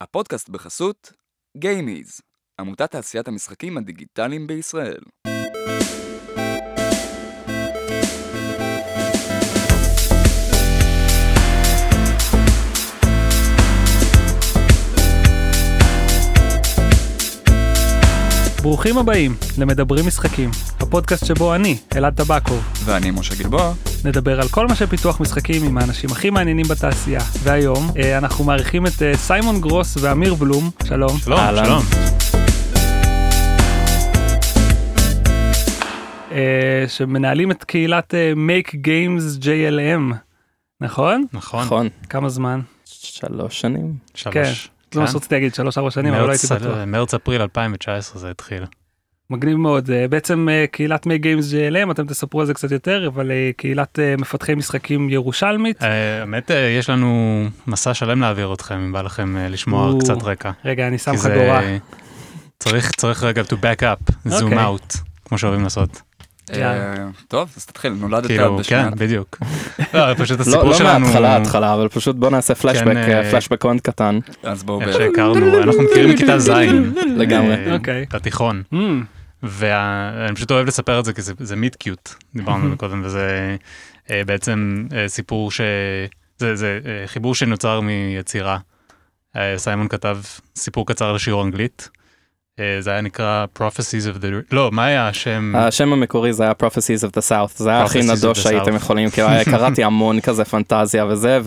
הפודקאסט בחסות גיימיז, עמותת תעשיית המשחקים הדיגיטליים בישראל. ברוכים הבאים למדברים משחקים, הפודקאסט שבו אני, אלעד טבקוב, ואני משה גלבוע. נדבר על כל מה שפיתוח משחקים עם האנשים הכי מעניינים בתעשייה. והיום אה, אנחנו מארחים את אה, סיימון גרוס ואמיר בלום, שלום. שלום, אהלן. שלום. אה, שמנהלים את קהילת Make Games JLM, נכון? נכון. נכון, כמה זמן? שלוש שנים. כן, שלוש. זה מה שרציתי להגיד, שלוש ארבע שנים, אבל לא הייתי בטוח. מרץ אפריל 2019 זה התחיל. מגניב מאוד, אה, בעצם אה, קהילת Make Games JLM, אתם תספרו על זה קצת יותר, אבל אה, קהילת אה, מפתחי משחקים ירושלמית. אה, האמת אה, יש לנו מסע שלם להעביר אתכם אם בא לכם אה, לשמוע קצת רקע. רגע, אני שם זה- חגורה. צריך צריך רגע to back up, zoom אוקיי. out, כמו שאוהבים לעשות. אה, טוב, אז תתחיל, נולדת כאילו, בשנת. כן, בדיוק. לא, פשוט לא הסיפור לא שלנו, מההתחלה התחלה, אבל פשוט בוא נעשה פלשבק, אה, אה, פלשבק קונט קטן. אז בואו איך. שהכרנו, אנחנו מכירים מכיתה ז'. לגמרי. אה, אוקיי. בתיכון. Mm, ואני פשוט אוהב לספר את זה כי זה, זה מיט קיוט, דיברנו על זה קודם, וזה בעצם סיפור ש... זה, זה חיבור שנוצר מיצירה. סיימון כתב סיפור קצר לשיעור אנגלית. אה, זה היה נקרא Prophecies of the... לא, מה היה השם? השם המקורי זה היה Prophecies of the South, זה היה הכי נדוש שהייתם. יכולים, היה- קראתי המון כזה פנטזיה וזה,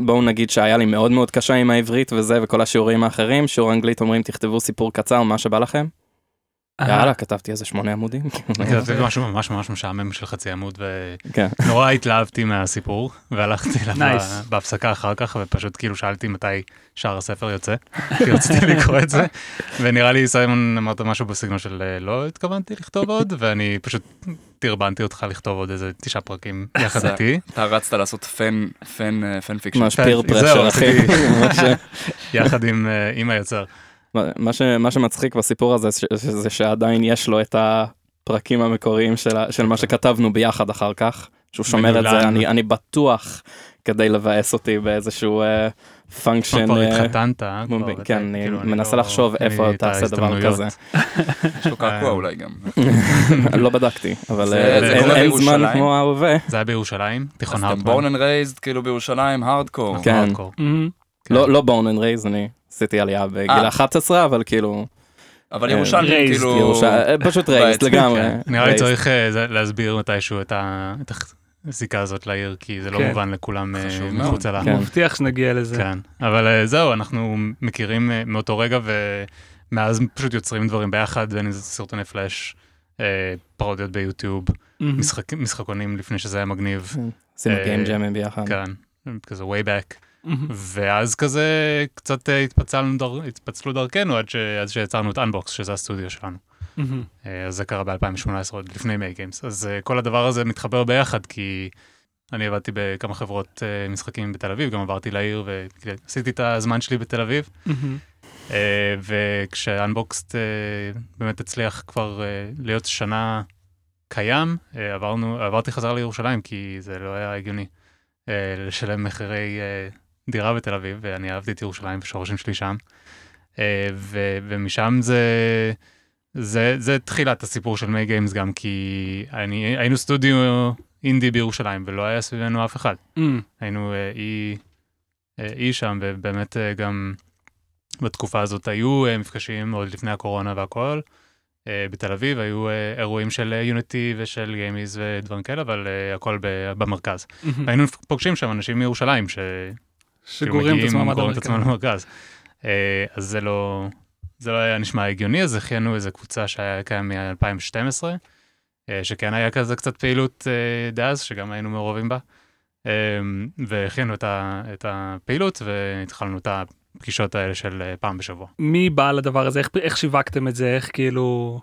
ובואו נגיד שהיה לי מאוד מאוד קשה עם העברית וזה, וכל השיעורים האחרים, שיעור אנגלית אומרים תכתבו סיפור קצר, מה שבא לכם. יאללה, כתבתי איזה שמונה עמודים. כתבתי משהו ממש ממש משעמם של חצי עמוד כן. ונורא התלהבתי מהסיפור והלכתי בהפסקה אחר כך ופשוט כאילו שאלתי מתי שאר הספר יוצא כי רציתי לקרוא את זה ונראה לי סיימון אמרת משהו בסגנון של אה, לא התכוונתי לכתוב עוד ואני פשוט טרבנתי אותך לכתוב עוד איזה תשעה פרקים יחד זה- איתי אתה רצת לעשות fan, fan, אה, fan fiction. ממש כן, peer pressure אחי. יחד עם אה, עם היוצר. מה, ש, מה שמצחיק בסיפור הזה ש, זה שעדיין יש לו את הפרקים המקוריים של, של מה שכתבנו ביחד אחר כך, שהוא שומר את. זה, אני, אני בטוח כדי לבאס אותי באיזשהו פונקשן. כבר התחתנת אה, כבר, ב- ואתה- כן, אני כאילו, מנסה לא- לחשוב איפה לי את תעשה דבר. כזה. יש לו קעקוע אולי גם. לא בדקתי, אבל זה- אה, זה אין, זמן? כמו ההווה. זה היה בירושלים אז תיכון אתם הרטמן. בורן אנד רייזד כאילו בירושלים, הארדקור. כן. הארדקור. mm, לא בורן אנד רייז, אני עשיתי עלייה בגיל אה. 11, אבל כאילו, אבל אה, raised, כאילו... אה, פשוט בעצם, לגמרי. כן. נראה לי. צריך להסביר מתישהו את ה- את הזיקה הזאת לעיר, כי זה לא כן. מובן לכולם חשוב מאוד. מחוצה לה. כן. מבטיח שנגיע לזה. כן, אבל זהו, אנחנו מכירים מאותו רגע, ומאז פשוט יוצרים דברים ביחד, בין אם זה סרטוני פלאש, אה, פרודיות ביוטיוב. משחק- משחקונים לפני שזה היה מגניב, עשינו גיים ג'אמים ביחד. כן, כזה way back. ואז כזה קצת אה, התפצלנו התפצלו דרכנו עד ש- עד שיצרנו את אנבוקס, שזה הסטודיו שלנו. אה, אז זה קרה ב-2018, עוד לפני מיי גיימס. אז אה, כל הדבר הזה מתחבר ביחד, כי אני עבדתי בכמה חברות משחקים בתל אביב, גם עברתי לעיר ועשיתי את הזמן שלי בתל אביב. Mhm. אה, וכשאנבוקסט באמת הצליח כבר להיות שנה קיים, עברנו, עברתי חזרה לירושלים, כי זה לא היה הגיוני לשלם מחירי דירה בתל אביב, ואני אהבתי את ירושלים ושורשים שלי שם. אה, ו- ומשם זה, זה, זה תחילת הסיפור של מיי גיימס גם, כי אני, היינו סטודיו אינדי בירושלים, ולא היה סביבנו אף אחד. Mm. היינו אה, אי, אה, אי שם, ובאמת גם בתקופה הזאת היו מפגשים עוד לפני הקורונה והכל. בתל אביב היו אירועים של יוניטי ושל גיימיז ודברים כאלה, אבל הכל במרכז. Mhm. היינו פוגשים שם אנשים מירושלים, ש... שגורם את עצמם עד. למרכז. אה, אז זה לא, זה לא היה נשמע הגיוני, אז הכינו איזה קבוצה שהיה קיים מ-2012, שכן היה כזה קצת פעילות אה, דאז, שגם היינו מעורבים בה. אה, והכינו את, ה, את הפעילות והתחלנו את הפגישות האלה של אה, פעם בשבוע. מי בא לדבר הזה? איך, איך שיווקתם את זה? איך כאילו...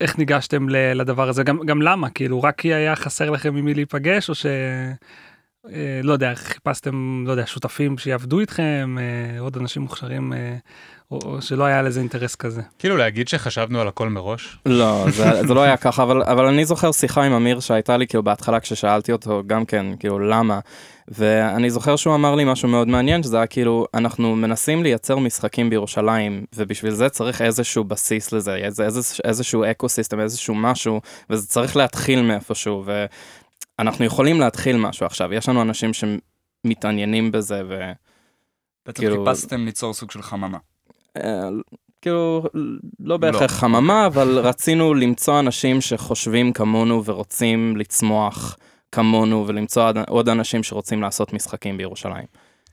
איך ניגשתם לדבר הזה? גם, גם למה? כאילו, רק כי היה חסר לכם עם מי להיפגש, או ש... אה, לא יודע, חיפשתם, לא יודע, שותפים שיעבדו איתכם, אה, עוד אנשים מוכשרים, אה, או, או שלא היה לזה אינטרס כזה. כאילו להגיד שחשבנו על הכל מראש. לא, זה, זה לא היה ככה, אבל, אבל אני זוכר שיחה עם אמיר שהייתה לי כאילו בהתחלה כששאלתי אותו גם כן, כאילו למה, ואני זוכר שהוא אמר לי משהו מאוד מעניין, שזה היה כאילו, אנחנו מנסים לייצר משחקים בירושלים, ובשביל זה צריך איזשהו בסיס לזה, איזה, איזה, איזשהו אקו סיסטם, איזשהו משהו, וזה צריך להתחיל מאיפשהו, ואנחנו יכולים להתחיל משהו עכשיו, יש לנו אנשים שמתעניינים בזה, ו... בעצם כאילו- חיפשתם ליצור סוג של חממה. אה, כאילו, לא בהכרח חממה, אבל רצינו למצוא אנשים שחושבים כמונו ורוצים לצמוח כמונו, ולמצוא עוד- אנשים שרוצים לעשות משחקים בירושלים.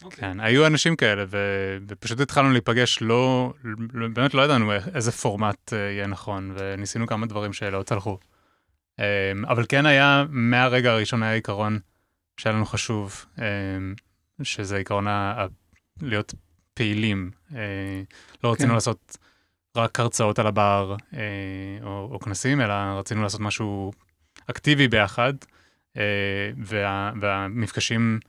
כן, היו אנשים כאלה, ו- ופשוט התחלנו להיפגש, לא, לא- באמת לא ידענו איך- איזה פורמט אה, יהיה נכון, וניסינו כמה דברים שלא צלחו. אה, אבל כן היה, מהרגע הראשון היה עיקרון שהיה לנו חשוב, אה, שזה עיקרון ה- להיות פעילים. אה, לא רצינו כן. לעשות רק הרצאות על הבר אה, או, או כנסים, אלא רצינו לעשות משהו אקטיבי ביחד, אה, וה, והמפגשים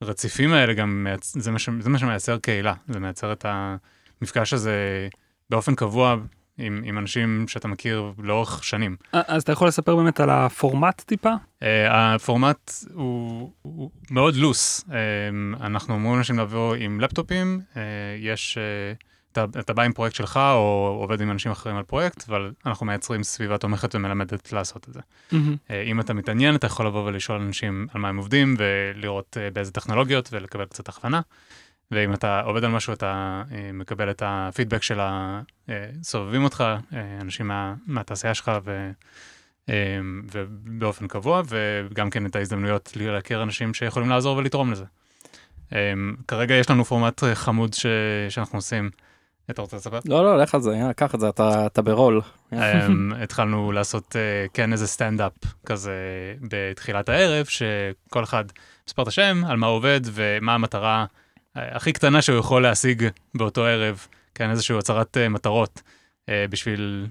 הרציפים האלה גם. זה, מה. זה מה שמייצר קהילה, זה מייצר את המפגש הזה באופן קבוע עם, עם אנשים שאתה מכיר לאורך שנים. אז אתה יכול לספר באמת על הפורמט טיפה? Uh, הפורמט הוא, הוא מאוד לוס. Uh, אנחנו אומרים לאנשים לבוא עם לפטופים, uh, יש, uh, אתה, אתה בא עם פרויקט שלך או עובד עם אנשים אחרים על פרויקט, אבל אנחנו מייצרים סביבה תומכת ומלמדת לעשות את זה. Uh, אם אתה מתעניין, אתה יכול לבוא ולשאול אנשים על מה הם עובדים ולראות uh, באיזה טכנולוגיות ולקבל קצת הכוונה. ואם אתה עובד על משהו, אתה uh, מקבל את הפידבק של הסובבים אותך, uh, אנשים מה, מהתעשייה שלך, ו... ובאופן קבוע, וגם כן את ההזדמנויות להכיר אנשים שיכולים לעזור ולתרום לזה. כרגע יש לנו פורמט אה, חמוד ש... שאנחנו עושים. אתה רוצה לספר? לא, לא, לך על זה, קח את זה, אתה, אתה ברול. התחלנו לעשות אה, כן איזה סטנדאפ כזה בתחילת הערב, שכל אחד מספר את השם, על מה הוא עובד ומה המטרה אה, הכי קטנה שהוא יכול להשיג באותו ערב, כן, איזושהי הצהרת אה, מטרות אה, בשביל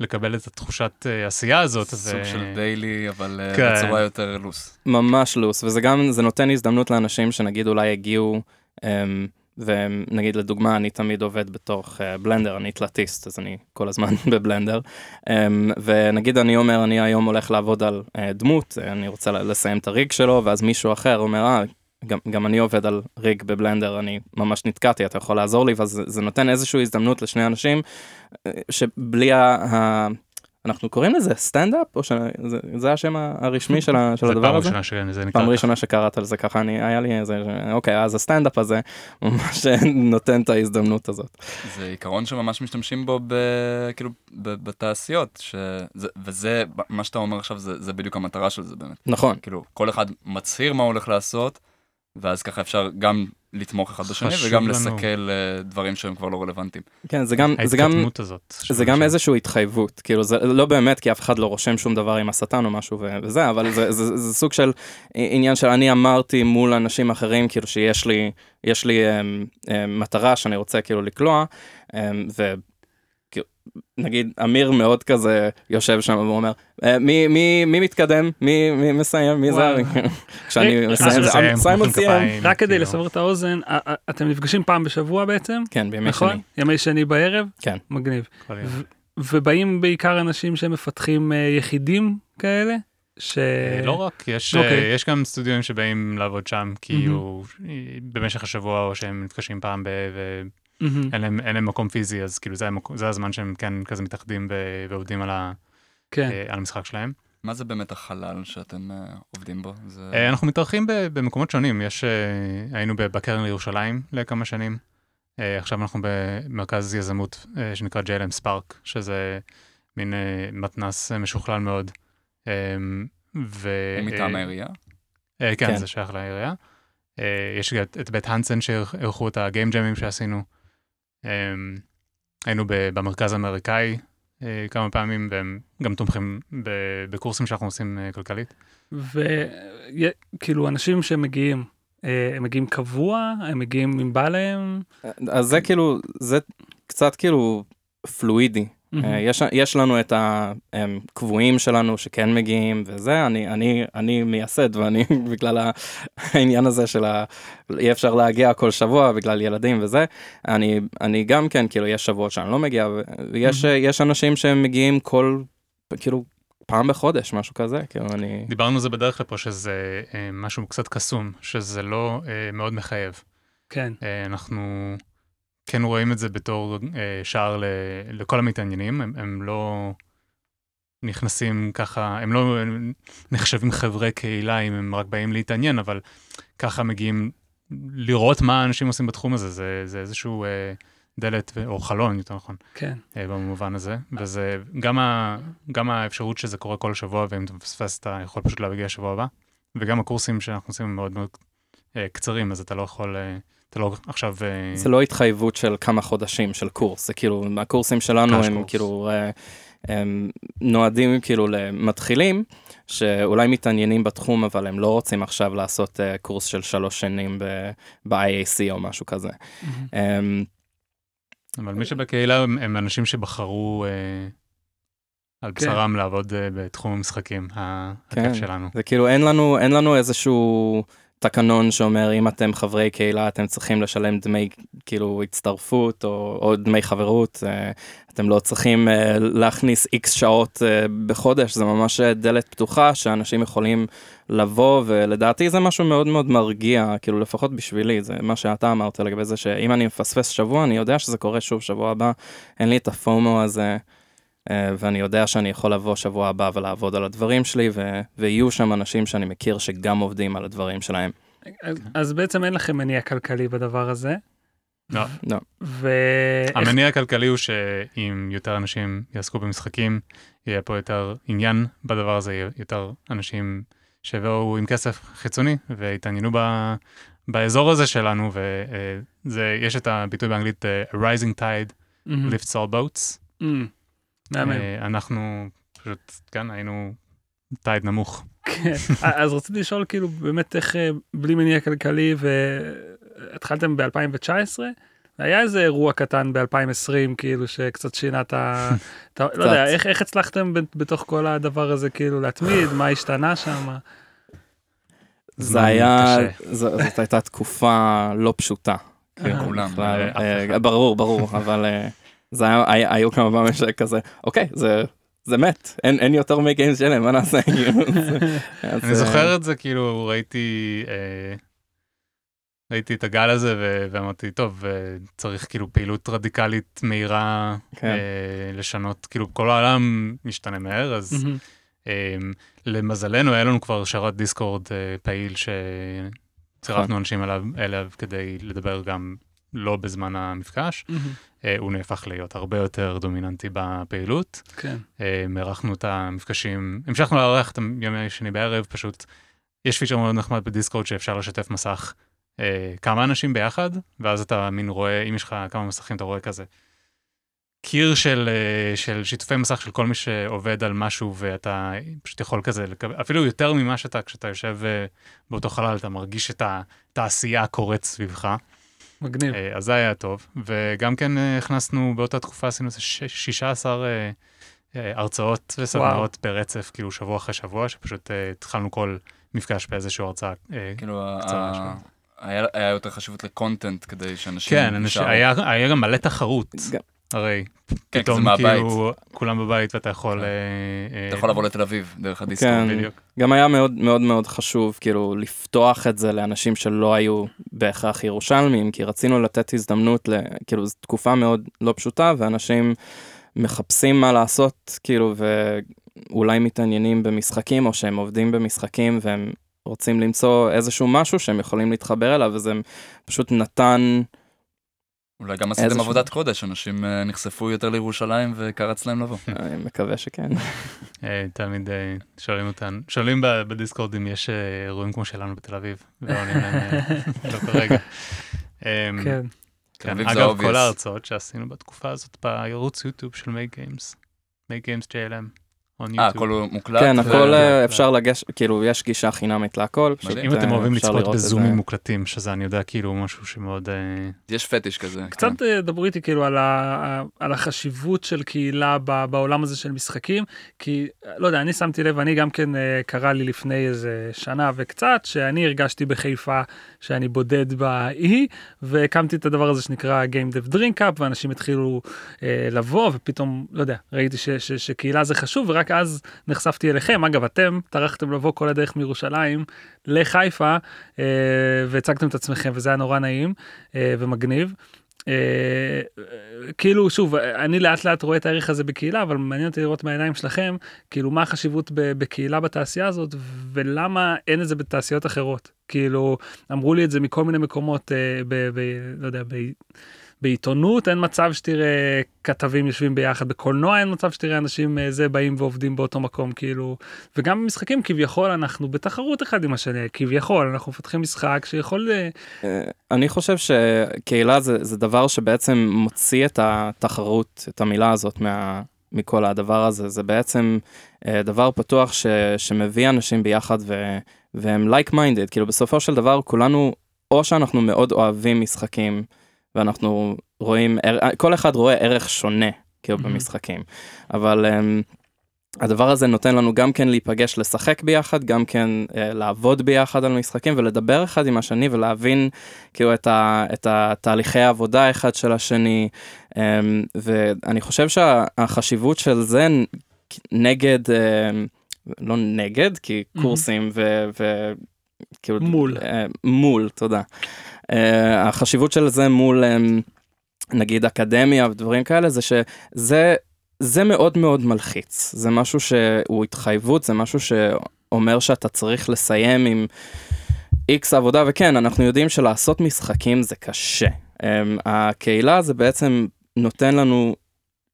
לקבל את התחושת אה, עשייה הזאת. סוג של דיילי, אבל כן. בצורה יותר לוס. ממש לוס, וזה גם, זה נותן הזדמנות לאנשים שנגיד אולי הגיעו, אמ, ונגיד לדוגמה, אני תמיד עובד בתוך בלנדר, אני תלתיסט, אז אני כל הזמן בבלנדר, אמ, ונגיד אני אומר, אני היום הולך לעבוד על דמות, אני רוצה לסיים את הריג שלו, ואז מישהו אחר אומר, אה, גם, גם אני עובד על ריג בבלנדר, אני ממש נתקעתי, אתה יכול לעזור לי, ואז זה, זה נותן איזושהי הזדמנות לשני אנשים, אה, שבלי ה... ה אנחנו קוראים לזה סטנדאפ, או שזה זה השם הרשמי של, ה- של זה הדבר פעם הזה? ראשונה שזה נקרא. פעם ראשונה שקראת על זה ככה, אני, היה לי איזה, אוקיי, אז הסטנדאפ הזה ממש נותן את ההזדמנות הזאת. זה עיקרון שממש משתמשים בו ב, כאילו, ב, בתעשיות, שזה, וזה, מה שאתה אומר עכשיו, זה, זה בדיוק המטרה של זה באמת. נכון, כאילו, כל אחד מצהיר מה הוא הולך לעשות, ואז ככה אפשר גם לתמוך אחד בשני, וגם לנו. לסכל אה, דברים שהם כבר לא רלוונטיים. כן, זה גם, זה גם, הזאת. זה גם איזושהי התחייבות, כאילו זה לא באמת כי אף אחד לא רושם שום דבר עם השטן או משהו וזה, אבל זה, זה, זה, זה סוג של עניין של אני אמרתי מול אנשים אחרים כאילו שיש לי, יש לי um, um, מטרה שאני רוצה כאילו לקלוע, um, ו... נגיד אמיר מאוד כזה יושב שם ואומר "אה, מי מי מי מתקדם מי מי מסיים מי זה. כשאני מסיים זה מסיים, סיימון סיים רק כדי כאילו. לסבר את האוזן, אתם נפגשים פעם בשבוע בעצם, כן בימי נכון? שני ימי שני בערב? כן. מגניב. ובאים בעיקר אנשים שמפתחים אה, יחידים כאלה? ש... אה, לא רק, יש, אוקיי. יש גם סטודיואים שבאים לעבוד שם, כאילו, אה, במשך השבוע, או שהם נפגשים פעם ב... ואין מהמם. להם, אין להם מקום פיזי, אז כאילו זה, המקום, זה הזמן שהם כן כזה מתאחדים ועובדים על, ה, כן. אה, על המשחק שלהם. מה זה באמת החלל שאתם אה, עובדים בו? זה... אה, אנחנו מתארחים ב- במקומות שונים, יש, אה, היינו בקרן לירושלים לכמה שנים, אה, עכשיו אנחנו במרכז יזמות אה, שנקרא JLM ספארק, שזה מין אה, מתנס אה, משוכלל מאוד. אה, ו... הוא מטעם אה, העירייה? אה, כן, כן. זה שייך לעירייה. אה, יש את- את בית הנסן שאירחו את הגיים ג'מים שעשינו. אה, היינו במרכז האמריקאי אה, כמה פעמים, והם גם תומכים בקורסים שאנחנו עושים אה, כלכלית. וכאילו אנשים שמגיעים, אה, הם מגיעים קבוע, הם מגיעים אם בא להם, אז זה כאילו, זה קצת כאילו פלואידי, אה, יש, יש לנו את הקבועים שלנו שכן מגיעים וזה, אני, אני, אני מייסד ואני בגלל העניין הזה של ה... אי אפשר להגיע כל שבוע בגלל ילדים וזה, אני, אני גם כן, כאילו, יש שבועות שאני לא מגיע, ויש. יש אנשים שהם מגיעים כל, כאילו, פעם בחודש, משהו כזה, כאילו, אני... דיברנו על זה בדרך לפה, שזה אה, משהו קצת קסום, שזה לא אה, מאוד מחייב. כן, אנחנו כן רואים את זה בתור אה, שער ל- לכל המתעניינים, הם, הם לא נכנסים ככה, הם לא נחשבים חברי קהילה אם הם רק באים להתעניין, אבל ככה מגיעים לראות מה האנשים עושים בתחום הזה, זה, זה איזשהו אה, דלת, או חלון, יותר נכון, כן. אה, במובן הזה, וזה גם, ה, גם האפשרות שזה קורה כל שבוע, ואם אתה מפספס אתה יכול פשוט להגיע שבוע הבא, וגם הקורסים שאנחנו עושים הם מאוד מאוד אה, קצרים, אז אתה לא יכול, אה, אתה לא עכשיו... אה, זה לא התחייבות של כמה חודשים של קורס, זה כאילו, הקורסים שלנו הם קורס. כאילו, אה, הם נועדים כאילו למתחילים, שאולי מתעניינים בתחום, אבל הם לא רוצים עכשיו לעשות אה, קורס של שלוש שנים ב-IAC או משהו כזה. מהמם. אמ, אבל מי שבקהילה הם, הם אנשים שבחרו על כן. בשרם לעבוד אה, בתחום המשחקים, ה- כן. הכיף שלנו. זה כאילו, אין לנו, אין לנו איזשהו תקנון שאומר, אם אתם חברי קהילה, אתם צריכים לשלם דמי, כאילו, הצטרפות או, או דמי חברות. אה, אתם לא צריכים אה, להכניס איקס שעות אה, בחודש, זה ממש דלת פתוחה שאנשים יכולים לבוא, ולדעתי זה משהו מאוד מאוד מרגיע, כאילו, לפחות בשבילי, זה מה שאתה אמרת לגבי זה, שאם אני מפספס שבוע, אני יודע שזה קורה שוב שבוע הבא, אין לי את הפומו הזה. אה, ואני יודע שאני יכול לבוא שבוע הבא ולעבוד על הדברים שלי, ו- ויהיו שם אנשים שאני מכיר שגם עובדים על הדברים שלהם. אז- אז בעצם אין לכם מניע כלכלי בדבר הזה. לא. לא. ואיך המניע הכלכלי הוא שאם יותר אנשים יעסקו במשחקים, יהיה פה יותר עניין בדבר הזה, יותר אנשים שיבואו עם כסף חיצוני ויתעניינו ב, באזור הזה שלנו, ויש את הביטוי באנגלית אה, rising tide מהמם. lifts all boats. מהמם. מהמם. אה, אנחנו פשוט, כן, היינו טייד נמוך. כן. אז רציתי לשאול כאילו באמת איך אה, בלי מניע כלכלי והתחלתם ב-2019 היה איזה אירוע קטן ב-2020 כאילו שקצת שינה את ה... לא יודע. איך איך הצלחתם בתוך כל הדבר הזה כאילו להתמיד מה השתנה שם. זה היה, זאת הייתה תקופה לא פשוטה. כאילו, כולם. בכלל, אה, אף אה, אחד. ברור, ברור, אבל אה, זה היה, היה- היו כמה פעמים שכזה, אוקיי, זה... זה מת, אין, אין יותר מי גיימס שלהם, מה נעשה? כאילו, אני אה, זוכר את זה, כאילו, ראיתי, אה, ראיתי את הגל הזה ו- ואמרתי, טוב, אה, צריך כאילו פעילות רדיקלית מהירה כן. אה, לשנות, כאילו, כל העולם משתנה מהר, אז. אה, למזלנו, היה לנו כבר שרת דיסקורד אה, פעיל נכון. שצירפנו אנשים אליו, אליו כדי לדבר גם לא בזמן המפגש. אה, הוא נהפך להיות הרבה יותר דומיננטי בפעילות. כן. אה, מארחנו את המפגשים, המשכנו לארח את ימי שני בערב, פשוט יש פיצ'ר מאוד נחמד בדיסקורד שאפשר לשתף מסך אה, כמה אנשים ביחד, ואז אתה מין רואה, אם יש לך כמה מסכים, אתה רואה כזה קיר של, אה, של שיתופי מסך של כל מי שעובד על משהו, ואתה פשוט יכול כזה, לקבל, אפילו יותר ממה שאתה, כשאתה יושב אה, באותו חלל, אתה מרגיש את התעשייה הקורית סביבך. מגניב. אה, אז זה היה טוב, וגם כן אה, הכנסנו, באותה תקופה עשינו איזה ש- 16 אה, הרצאות וסדנאות ברצף, כאילו שבוע אחרי שבוע, שפשוט התחלנו כל מפגש באיזושהי הרצאה. אה, כאילו, קצרה ה-. היה היה יותר חשיבות לקונטנט כדי שאנשים... כן. היה, היה גם מלא תחרות, גם- הרי כן, פתאום. כאילו כולם בבית ואתה יכול... כן. אה, אה, אתה יכול לבוא לתל אביב דרך הדיסקורד. כן. בדיוק. גם היה מאוד מאוד מאוד חשוב כאילו לפתוח את זה לאנשים שלא היו בהכרח ירושלמים כי רצינו לתת הזדמנות ל... כאילו זו תקופה מאוד לא פשוטה ואנשים מחפשים מה לעשות כאילו ואולי מתעניינים במשחקים או שהם עובדים במשחקים והם רוצים למצוא איזשהו משהו שהם יכולים להתחבר אליו וזה פשוט נתן אולי גם עשיתם עבודת קודש, אנשים אה, נחשפו יותר לירושלים וקרץ להם לבוא. אני מקווה שכן. אה, תמיד שואלים אותנו, שואלים ב- בדיסקורד אם יש אה, אירועים כמו שלנו בתל אביב, ועונים להם לא כרגע. אה, כן. כן, אגב, כל. ההרצאות שעשינו בתקופה הזאת בערוץ יוטיוב של Make Games, Make Games JLM, אה. הכל הוא מוקלט? כן, הכל אה. אפשר לגש, כאילו יש גישה חינמית להכל. אם אתם אה, אוהבים לצפות. בזומים מוקלטים, שזה אני יודע כאילו משהו שמאוד... אה, יש פטיש כזה. קצת כן. אה, דברו איתי כאילו על, החשיבות של קהילה ב, בעולם הזה של משחקים, כי לא יודע, אני שמתי לב, אני גם כן קרה לי לפני איזה שנה וקצת, שאני הרגשתי בחיפה שאני בודד באי, והקמתי את הדבר הזה שנקרא Game Dev Drink Up, ואנשים התחילו לבוא, ופתאום, לא יודע, ראיתי ש, ש, שקהילה זה חשוב, ורק אז נחשפתי אליכם. אגב, אתם טרחתם לבוא כל הדרך מירושלים לחיפה, אה, והצגתם את עצמכם, וזה היה נורא נעים אה, ומגניב. אה, כאילו שוב אני לאט לאט רואה את הערך הזה בקהילה אבל מעניין אותי לראות מהעיניים שלכם כאילו מה החשיבות בקהילה בתעשייה הזאת ולמה אין את זה בתעשיות אחרות כאילו אמרו לי את זה מכל מיני מקומות אה, ב, ב, לא יודע ב, בעיתונות אין מצב שתראה כתבים יושבים ביחד בקולנוע אין מצב שתראה אנשים אה, זה באים ועובדים באותו מקום כאילו וגם במשחקים כביכול אנחנו בתחרות אחד עם השני כביכול אנחנו מפתחים משחק שיכול אה, אה, אני חושב שקהילה זה, זה דבר שבעצם מוציא את התחרות, את המילה הזאת מה, מכל הדבר הזה. זה בעצם אה, דבר פתוח ש, שמביא אנשים ביחד ו, והם like minded, כאילו בסופו של דבר כולנו, או שאנחנו מאוד אוהבים משחקים ואנחנו רואים, ער- כל אחד רואה ערך שונה כאילו. במשחקים, אבל um, הדבר הזה נותן לנו גם כן להיפגש לשחק ביחד, גם כן uh, לעבוד ביחד על משחקים ולדבר אחד עם השני ולהבין כאילו את, ה, את התהליכי העבודה אחד של השני, um, ואני חושב שהחשיבות של זה נגד, um, לא נגד, כי. קורסים ו... ו כאילו, מול. אה, מול, תודה. אה, החשיבות של זה מול אה, נגיד אקדמיה ודברים כאלה זה שזה זה מאוד מאוד מלחיץ זה משהו שהוא התחייבות זה משהו שאומר שאתה צריך לסיים עם איקס עבודה וכן אנחנו יודעים שלעשות משחקים זה קשה. אה, הקהילה זה בעצם נותן לנו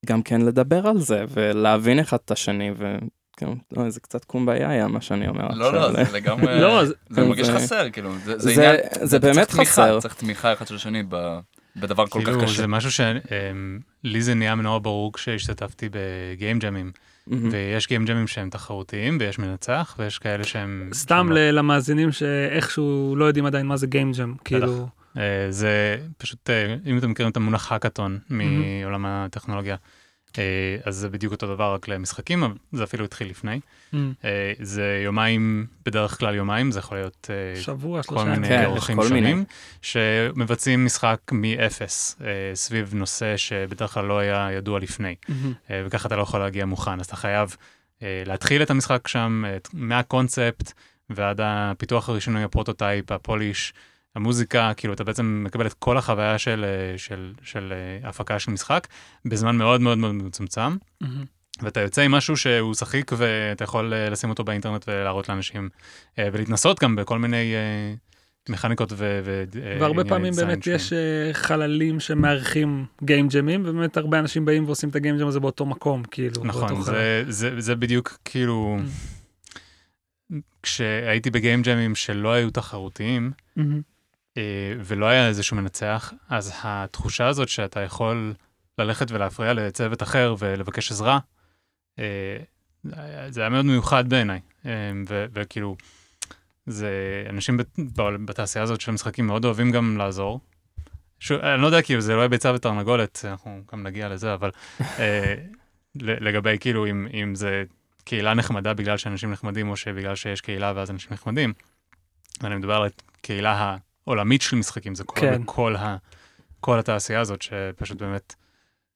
גם כן לדבר על זה ולהבין אחד את השני ו... כאילו, לא, זה קצת קומביה היה מה שאני אומר לא, לא, זה לגמרי, לא, זה- זה מרגיש זה- חסר, כאילו, זה זה זה- עניין, זה באמת צריך תמיכה, חסר. צריך תמיכה אחד של השני ב- בדבר כל כך כאילו קשה. זה משהו שלי זה נהיה נורא ברור כשהשתתפתי בגיים ג'אמים, מהמם. ויש גיים ג'אמים שהם תחרותיים ויש מנצח ויש כאלה שהם... סתם שהם לא. למאזינים שאיכשהו לא יודעים עדיין מה זה גיים ג'ם כאילו אה, זה פשוט, אה, אם אתם מכירים את המונח האקתון מעולם הטכנולוגיה, אז זה בדיוק אותו דבר רק למשחקים, אבל זה אפילו התחיל לפני. Mm. אה, זה יומיים, בדרך כלל יומיים, זה יכול להיות אה, שבוע כל שלושה מיני. כן, אורכים כל מיני. שונים, שמבצעים משחק מאפס אה, סביב נושא שבדרך כלל לא היה ידוע לפני. אה, וככה אתה לא יכול להגיע מוכן, אז אתה חייב אה, להתחיל את המשחק שם, את- מהקונספט ועד הפיתוח הראשוני, ה prototype, ה polish, המוזיקה, כאילו אתה בעצם מקבל את כל החוויה של, אה, של, של אה, הפקה של משחק בזמן מאוד מאוד מאוד מצומצם. מהמם. ואתה יוצא עם משהו שהוא שחיק ואתה יכול אה, לשים אותו באינטרנט ולהראות לאנשים ולהתנסות גם בכל מיני מכניקות ו... ו- והרבה פעמים באמת שונים. יש חללים שמארחים גיים ג'מים ובאמת הרבה אנשים באים ועושים את הגיים ג'ם הזה באותו מקום כאילו. נכון. זה, זה, זה בדיוק כאילו, כשהייתי בגיים ג'מים שלא היו תחרותיים, מהמם. אה, ולא היה איזשהו מנצח, אז התחושה הזאת שאתה יכול ללכת ולהפריע לצוות אחר ולבקש עזרה, אה, זה היה מאוד מיוחד בעיניי. אה, וכאילו, זה אנשים בתעשייה הזאת של משחקים מאוד אוהבים גם לעזור. שוב, אני לא יודע, כאילו, זה לא יהיה ביצה ותרנגולת, אנחנו גם נגיע לזה, אבל לגבי כאילו, אם, אם זה קהילה נחמדה בגלל שאנשים נחמדים, או שבגלל שיש קהילה ואז אנשים נחמדים, ואני מדבר על הקהילה העולמית של משחקים, זה קורה כן. בכל ה... כל התעשייה הזאת, שפשוט באמת,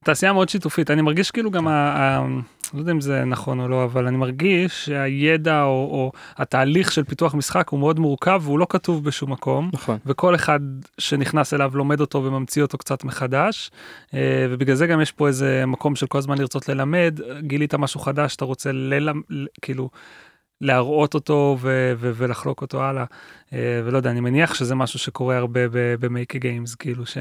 תעשייה מאוד שיתופית אני מרגיש כאילו גם ה... ה... לא יודע אם זה נכון או לא אבל אני מרגיש שהידע או, או התהליך של פיתוח משחק הוא מאוד מורכב והוא לא כתוב בשום מקום נכון. וכל אחד שנכנס אליו לומד אותו וממציא אותו קצת מחדש אה, ובגלל זה גם יש פה איזה מקום של כל הזמן לרצות ללמד גילית משהו חדש אתה רוצה ללמ... כאילו. להראות אותו ו- ו- ולחלוק אותו הלאה אה, ולא יודע אני מניח שזה משמשהו שקורה הרבה במייקי גיימס כאילו ש...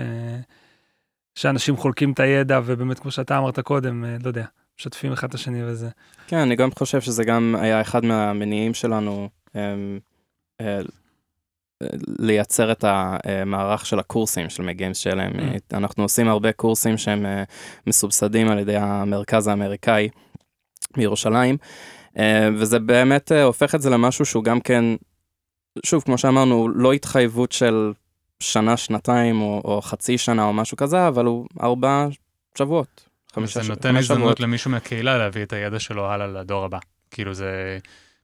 שאנשים חולקים את הידע ובאמת כמו שאתה אמרת קודם אה, לא יודע משתפים אחד את השני וזה. כן, אני גם חושב שזה גם היה אחד מהמניעים שלנו אמ, אה, לייצר את המערך של הקורסים של מגיימס שלהם. Mm. אנחנו עושים הרבה קורסים שהם מסובסדים על ידי המרכז האמריקאי, בירושלים, אה, וזה באמת אה, הופך את זה למשהו שהוא גם כן, שוב, כמו שאמרנו, לא התחייבות של שנה, שנתיים או, או חצי שנה או משהו כזה, אבל הוא ארבע שבועות. חמישה זה ש- נותן הזדמנות שבועות. למישהו מהקהילה להביא את הידע שלו הלאה לדור הבא. כאילו זה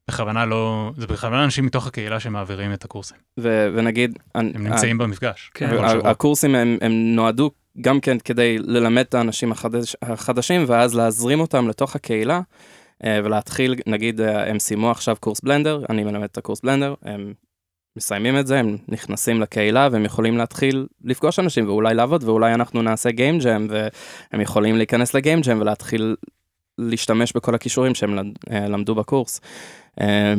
בכוונה לא, זה בכוונה אנשים מתוך הקהילה שמעבירים את הקורסים. ו- ונגיד, הם נמצאים במפגש. כן. ה-. הקורסים הם, הם נועדו גם כן כדי ללמד את האנשים החדש, החדשים ואז להזרים אותם לתוך הקהילה אה, ולהתחיל, נגיד אה, הם סיימו עכשיו קורס בלנדר, אני מלמד את הקורס בלנדר, הם מסיימים את זה, הם נכנסים לקהילה והם יכולים להתחיל לפגוש אנשים ואולי לעבוד ואולי אנחנו נעשה גיים ג'ם והם יכולים להיכנס לגיים ג'ם ולהתחיל להשתמש בכל הכישורים שהם אה, למדו בקורס. אה,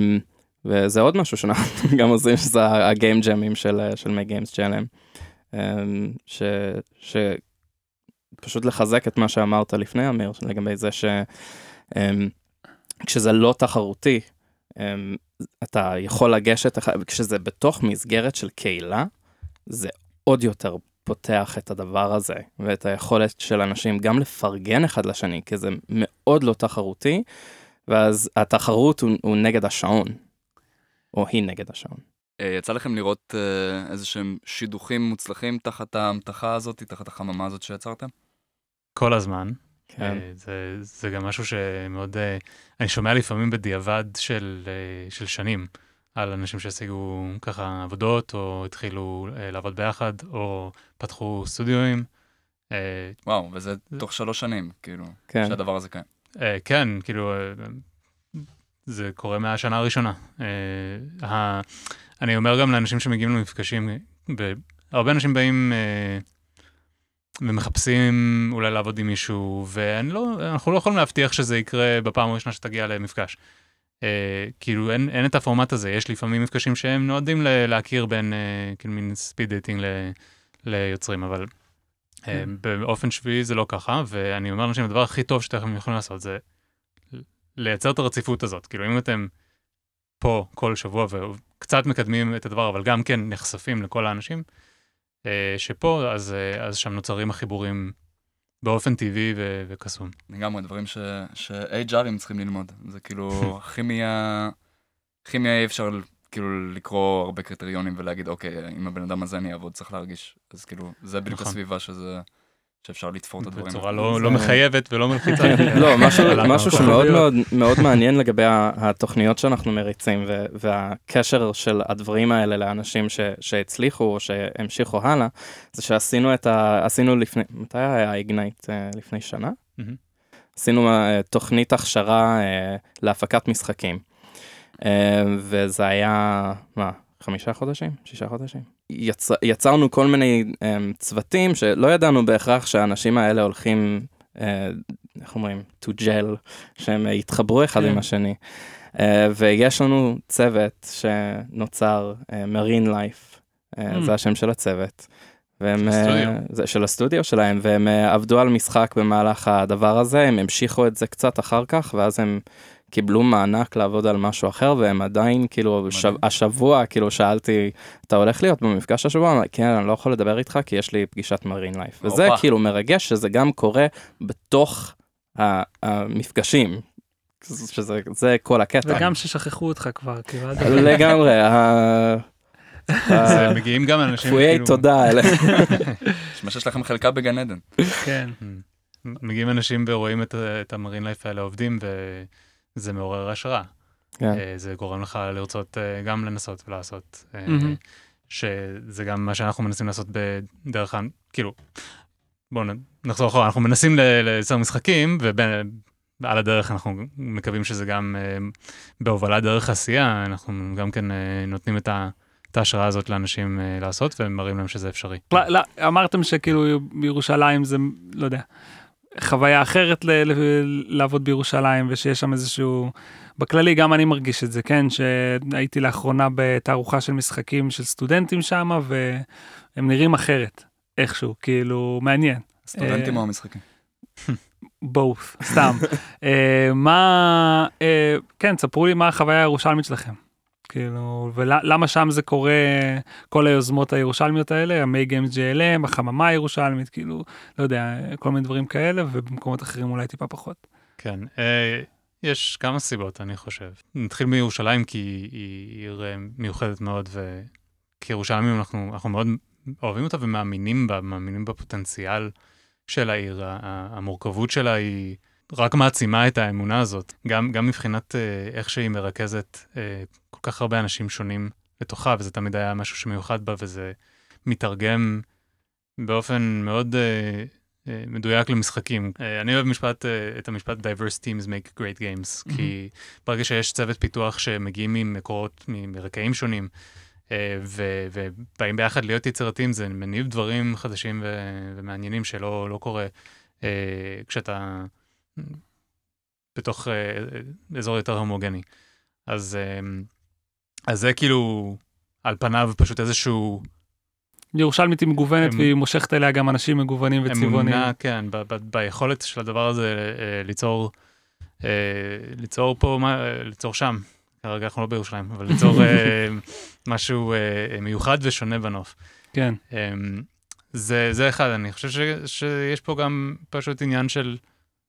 וזה עוד משהו שאנחנו גם עושים, שזה הגיים ג'מים של, אה, של מי גיימס ג'לם. אמ, ש, ש... פשוט לחזק את מה שאמרת לפני, אמיר, לגבי זה שכשזה לא תחרותי, אמ, אתה יכול לגשת, כשזה בתוך מסגרת של קהילה, זה עוד יותר פותח את הדבר הזה, ואת היכולת של אנשים גם לפרגן אחד לשני, כי זה מאוד לא תחרותי, ואז התחרות הוא, הוא נגד השעון, או היא נגד השעון. אה, יצא לכם לראות אה, איזה שהם שידוכים מוצלחים תחת ההמתחה הזאת, תחת החממה הזאת שיצרתם? כל הזמן. כן. אה, זה, זה גם משהו שמאוד, אה, אני שומע לפעמים בדיעבד של, אה, של שנים על אנשים שהשיגו ככה עבודות, או התחילו לעבוד ביחד, או פתחו סטודיואים. וואו, וזה תוך שלוש שנים, כאילו, כן. שהדבר הזה קיים. כן, כאילו, זה קורה מהשנה הראשונה. אה, אני אומר גם לאנשים שמגיעים למפגשים, הרבה אנשים באים ומחפשים אולי לעבוד עם מישהו, ואנחנו לא יכולים להבטיח שזה יקרה בפעם הראשונה שתגיע למפגש. אה, כאילו אין, אין את הפורמט הזה, יש לפעמים מפגשים שהם נועדים ל- להכיר בין, אה, כאילו מין speed dating ל- ליוצרים, אבל אה, באופן שביעי זה לא ככה, ואני אומר לאנשים, הדבר הכי טוב שאתם יכולים לעשות זה לייצר את הרציפות הזאת. כאילו, אם אתם פה כל שבוע וקצת מקדמים את הדבר, אבל גם כן נחשפים לכל האנשים שפה, אז, אה, אז שם נוצרים החיבורים באופן טבעי ו- וקסום. לגמרי, דברים ש- ש-HRים צריכים ללמוד. זה כאילו, כימיה, כימיה אי אפשר כאילו לקרוא הרבה קריטריונים ולהגיד, אוקיי, עם הבן אדם הזה אני אעבוד, צריך להרגיש. אז כאילו, זה בדיוק נכון. הסביבה שזה, שאפשר לתפור את הדברים. בצורה. לא, זה- לא מחייבת ולא מלחיצה. לא, משהו, משהו. שמאוד מאוד, מאוד מעניין לגבי ה- התוכניות שאנחנו מריצים ו- והקשר של הדברים האלה לאנשים ש- שהצליחו או שהמשיכו הלאה, זה שעשינו את ה... עשינו לפני, מתי היה איגנייט? לפני שנה? עשינו אה, תוכנית הכשרה אה, להפקת משחקים. אה, וזה היה, מה, חמישה חודשים? שישה חודשים? יצ... יצרנו כל מיני אה, צוותים שלא ידענו בהכרח שהאנשים האלה הולכים, אה, איך אומרים? to gel, שהם אה, יתחברו אחד כן. עם השני. אה, ויש לנו צוות שנוצר, מרין לייף, Mm. זה השם של הצוות. והם, זה של הסטודיו שלהם, והם עבדו על משחק במהלך הדבר הזה, הם המשיכו את זה קצת אחר כך, ואז הם קיבלו מענק לעבוד על משהו אחר, והם עדיין, כאילו, ש... מדהים. השבוע, כאילו, שאלתי, אתה הולך להיות במפגש השבוע? אמר, כן, אני לא יכול לדבר איתך, כי יש לי פגישת מרין לייף. וזה. כאילו מרגש שזה גם קורה בתוך המפגשים, שזה זה כל הקטע. וגם ששכחו אותך כבר, כאילו, לגמרי, מגיעים גם אנשים, כפויי כאילו, תודה האלה. נשמע שיש לכם חלקה בגן עדן. כן. מגיעים אנשים ורואים את המרין לייף האלה עובדים, וזה מעורר השראה. כן. אה, זה גורם לך לרצות אה, גם לנסות ולעשות. מהמם. שזה גם מה שאנחנו מנסים לעשות בדרך ה... כאילו, בואו נחזור אחורה, אנחנו מנסים ל- לייצר משחקים, ועל הדרך אנחנו מקווים שזה גם בהובלת דרך עשייה, אנחנו גם כן נותנים את ה... את ההשראה הזאת לאנשים לעשות, ומראים להם שזה אפשרי. אמרתם שכאילו בירושלים זה, לא יודע, חוויה אחרת ל- ל- לעבוד בירושלים ושיש שם איזשהו, בכללי גם אני מרגיש את זה, כן, שהייתי לאחרונה בתערוכה של משחקים של סטודנטים שם והם נראים אחרת, איכשהו, כאילו, מעניין. סטודנטים אה, או המשחקים? both, סתם. אה, מה, אה, כן, ספרו לי מה החוויה הירושלמית שלכם. כאילו, ולמה שם זה קורה, כל היוזמות הירושלמיות האלה, המי גיימס JLM, החממה הירושלמית, כאילו, לא יודע, כל מיני דברים כאלה, ובמקומות אחרים אולי טיפה פחות. כן, אה, יש כמה סיבות, אני חושב. נתחיל מירושלים, כי היא, עיר אה, מיוחדת מאוד, וכירושלמים אנחנו, אנחנו מאוד אוהבים אותה ומאמינים בה, מאמינים בפוטנציאל של העיר. המורכבות שלה היא רק מעצימה את האמונה הזאת, גם, גם מבחינת אה, איך שהיא מרכזת אה, כל כך הרבה אנשים שונים לתוכה, וזה תמיד היה משהו שמיוחד בה, וזה מתרגם באופן מאוד אה, אה, מדויק למשחקים. אה, אני אוהב משפט, אה, את המשפט diverse teams make great games, כי ברגע שיש צוות פיתוח שמגיעים ממקורות, מרקעים שונים, אה, ו- ובאים ביחד להיות יצירתיים, זה מניב דברים חדשים ו- ומעניינים שלא לא קורה אה, כשאתה בתוך אה, אזור יותר הומוגני. אז, אה, אז זה כאילו, על פניו פשוט איזשהו ירושלמית היא מגוונת אמ- והיא מושכת אליה גם אנשים מגוונים וצבעונים. אמונה, כן, ב- ב- ביכולת של הדבר הזה אה, ליצור, אה, ליצור פה, מה- אה, ליצור שם. כרגע אנחנו לא בירושלים, אבל ליצור אה, משהו אה, מיוחד ושונה בנוף. כן. אמ, זה, זה אחד, אני חושב ש, שיש פה גם פשוט עניין של,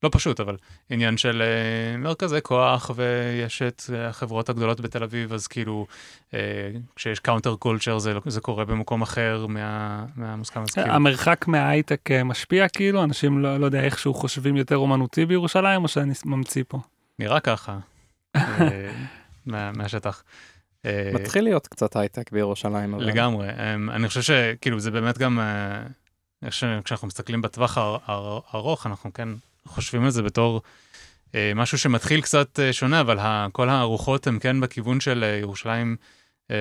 לא פשוט, אבל עניין של אה, מרכזי כוח, ויש את אה, החברות הגדולות בתל אביב, אז כאילו, אה, כשיש counter culture זה, לא- זה קורה במקום אחר מה, מהמוסכם, אז כאילו, המרחק מההייטק משפיע כאילו? אנשים לא לא יודע איכשהו חושבים יותר אומנותי בירושלים או שאני ממציא פה? נראה ככה, אה, מה, מהשטח. מתחיל להיות קצת הייטק בירושלים. אבל- לגמרי. אמ, אני חושב שכאילו זה באמת גם, כשאנחנו מסתכלים בטווח הר- הר- ארוך, אנחנו כן חושבים על זה בתור אה, משהו שמתחיל קצת אה, שונה, אבל ה- כל הרוחות הן כן בכיוון של אה, ירושלים אה,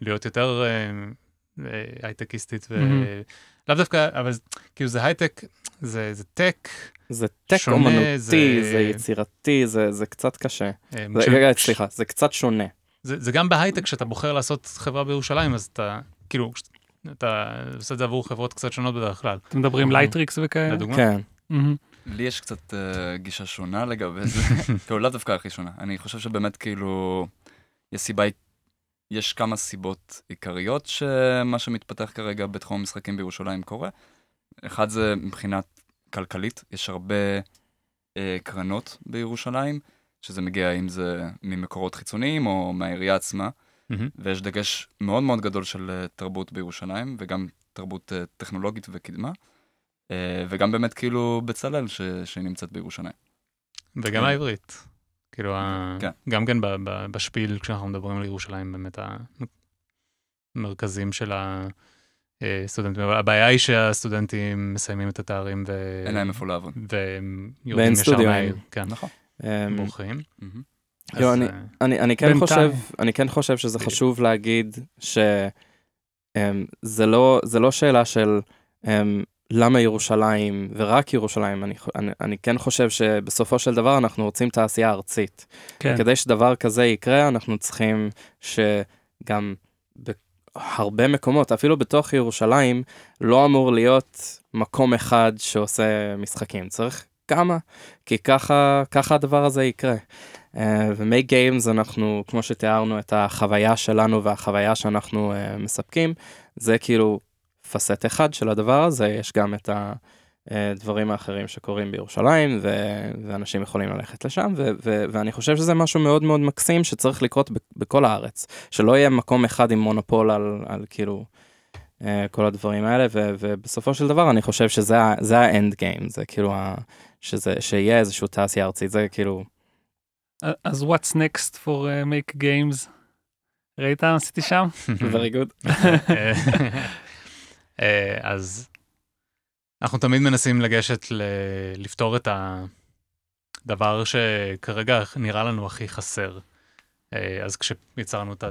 להיות יותר אה, אה, הייטקיסטית, ולאו מהמם. דווקא, אבל כאילו זה הייטק, זה זה tech. זה tech שונה, אומנותי, זה- זה יצירתי, זה זה קצת קשה. אה, זה- רגע, כש- סליחה, זה קצת שונה. זה, זה גם בהייטק, כשאתה בוחר לעשות חברה בירושלים, אז אתה, כאילו, אתה עושה את זה עבור חברות קצת שונות בדרך כלל. אתם מדברים Lightricks וכאלה? לדוגמה. כן. לי יש קצת אה, גישה שונה לגבי זה, כאילו לאו דווקא הכי שונה. אני חושב שבאמת כאילו, יש סיבה, יש כמה סיבות עיקריות שמה שמתפתח כרגע בתחום המשחקים בירושלים קורה. אחד זה מבחינת כלכלית, יש הרבה אה, קרנות בירושלים, שזה מגיע אם זה ממקורות חיצוניים או מהעירייה עצמה. ויש דגש מאוד מאוד גדול של אה, תרבות בירושלים, וגם תרבות אה, טכנולוגית וקדמה. אה, וגם באמת כאילו בצלאל ש... שנמצאת בירושלים. וגם כן. העברית. כאילו, כן. גם כן בשפיל, כשאנחנו מדברים על ירושלים, באמת המרכזים של הסטודנטים. אבל הבעיה היא שהסטודנטים מסיימים את התארים ו... אין להם איפה לעבוד. והם יורדים ישר. מהעיר. כן, נכון. אמ, בורחים. מהמם. לא, אני- אה, אני, אני כן. חושב, אני כן חושב שזה חשוב להגיד שזה לא, זה לא שאלה של um, למה ירושלים ורק ירושלים, אני, אני, אני כן חושב שבסופו של דבר אנחנו רוצים תעשייה ארצית. כן. כדי שדבר כזה יקרה, אנחנו צריכים שגם בהרבה מקומות, אפילו בתוך ירושלים, לא אמור להיות מקום אחד שעושה משחקים. צריך כמה, כי ככה, ככה הדבר הזה יקרה. Uh, ו-Make Games, אנחנו, כמו שתיארנו את החוויה שלנו והחוויה שאנחנו uh, מספקים, זה כאילו פסט אחד של הדבר הזה, יש גם את הדברים האחרים שקורים בירושלים, ו- ואנשים יכולים ללכת לשם, ו- ו- ואני חושב שזה משהו מאוד מאוד מקסים שצריך לקרות ב- בכל הארץ, שלא יהיה מקום אחד עם מונופול על, על כאילו... uh, כל הדברים האלה, ו- ובסופו של דבר אני חושב שזה זה האנד גיים, זה כאילו, ה- שזה, שיהיה איזשהו תעשייה ארצית, זה כאילו, אז what's next for uh, make games? ראית מה עשיתי שם? very good. אה, אז אנחנו תמיד מנסים לגשת ל- לפתור את הדבר שכרגע נראה לנו הכי חסר. אה, אז כשיצרנו את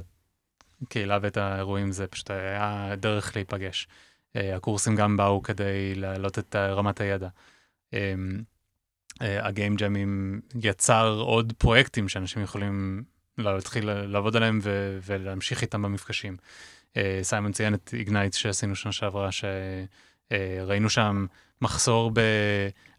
הקהילה ואת האירועים זה פשוט היה דרך להיפגש. אה, הקורסים גם באו כדי להעלות את רמת הידע. הגיים ג'אמים יצר עוד פרויקטים שאנשים יכולים להתחיל לעבוד עליהם ו- ולהמשיך איתם במפגשים. אה, סיימון ציין את איגנייט שעשינו שנה שעברה, שראינו שם מחסור ב...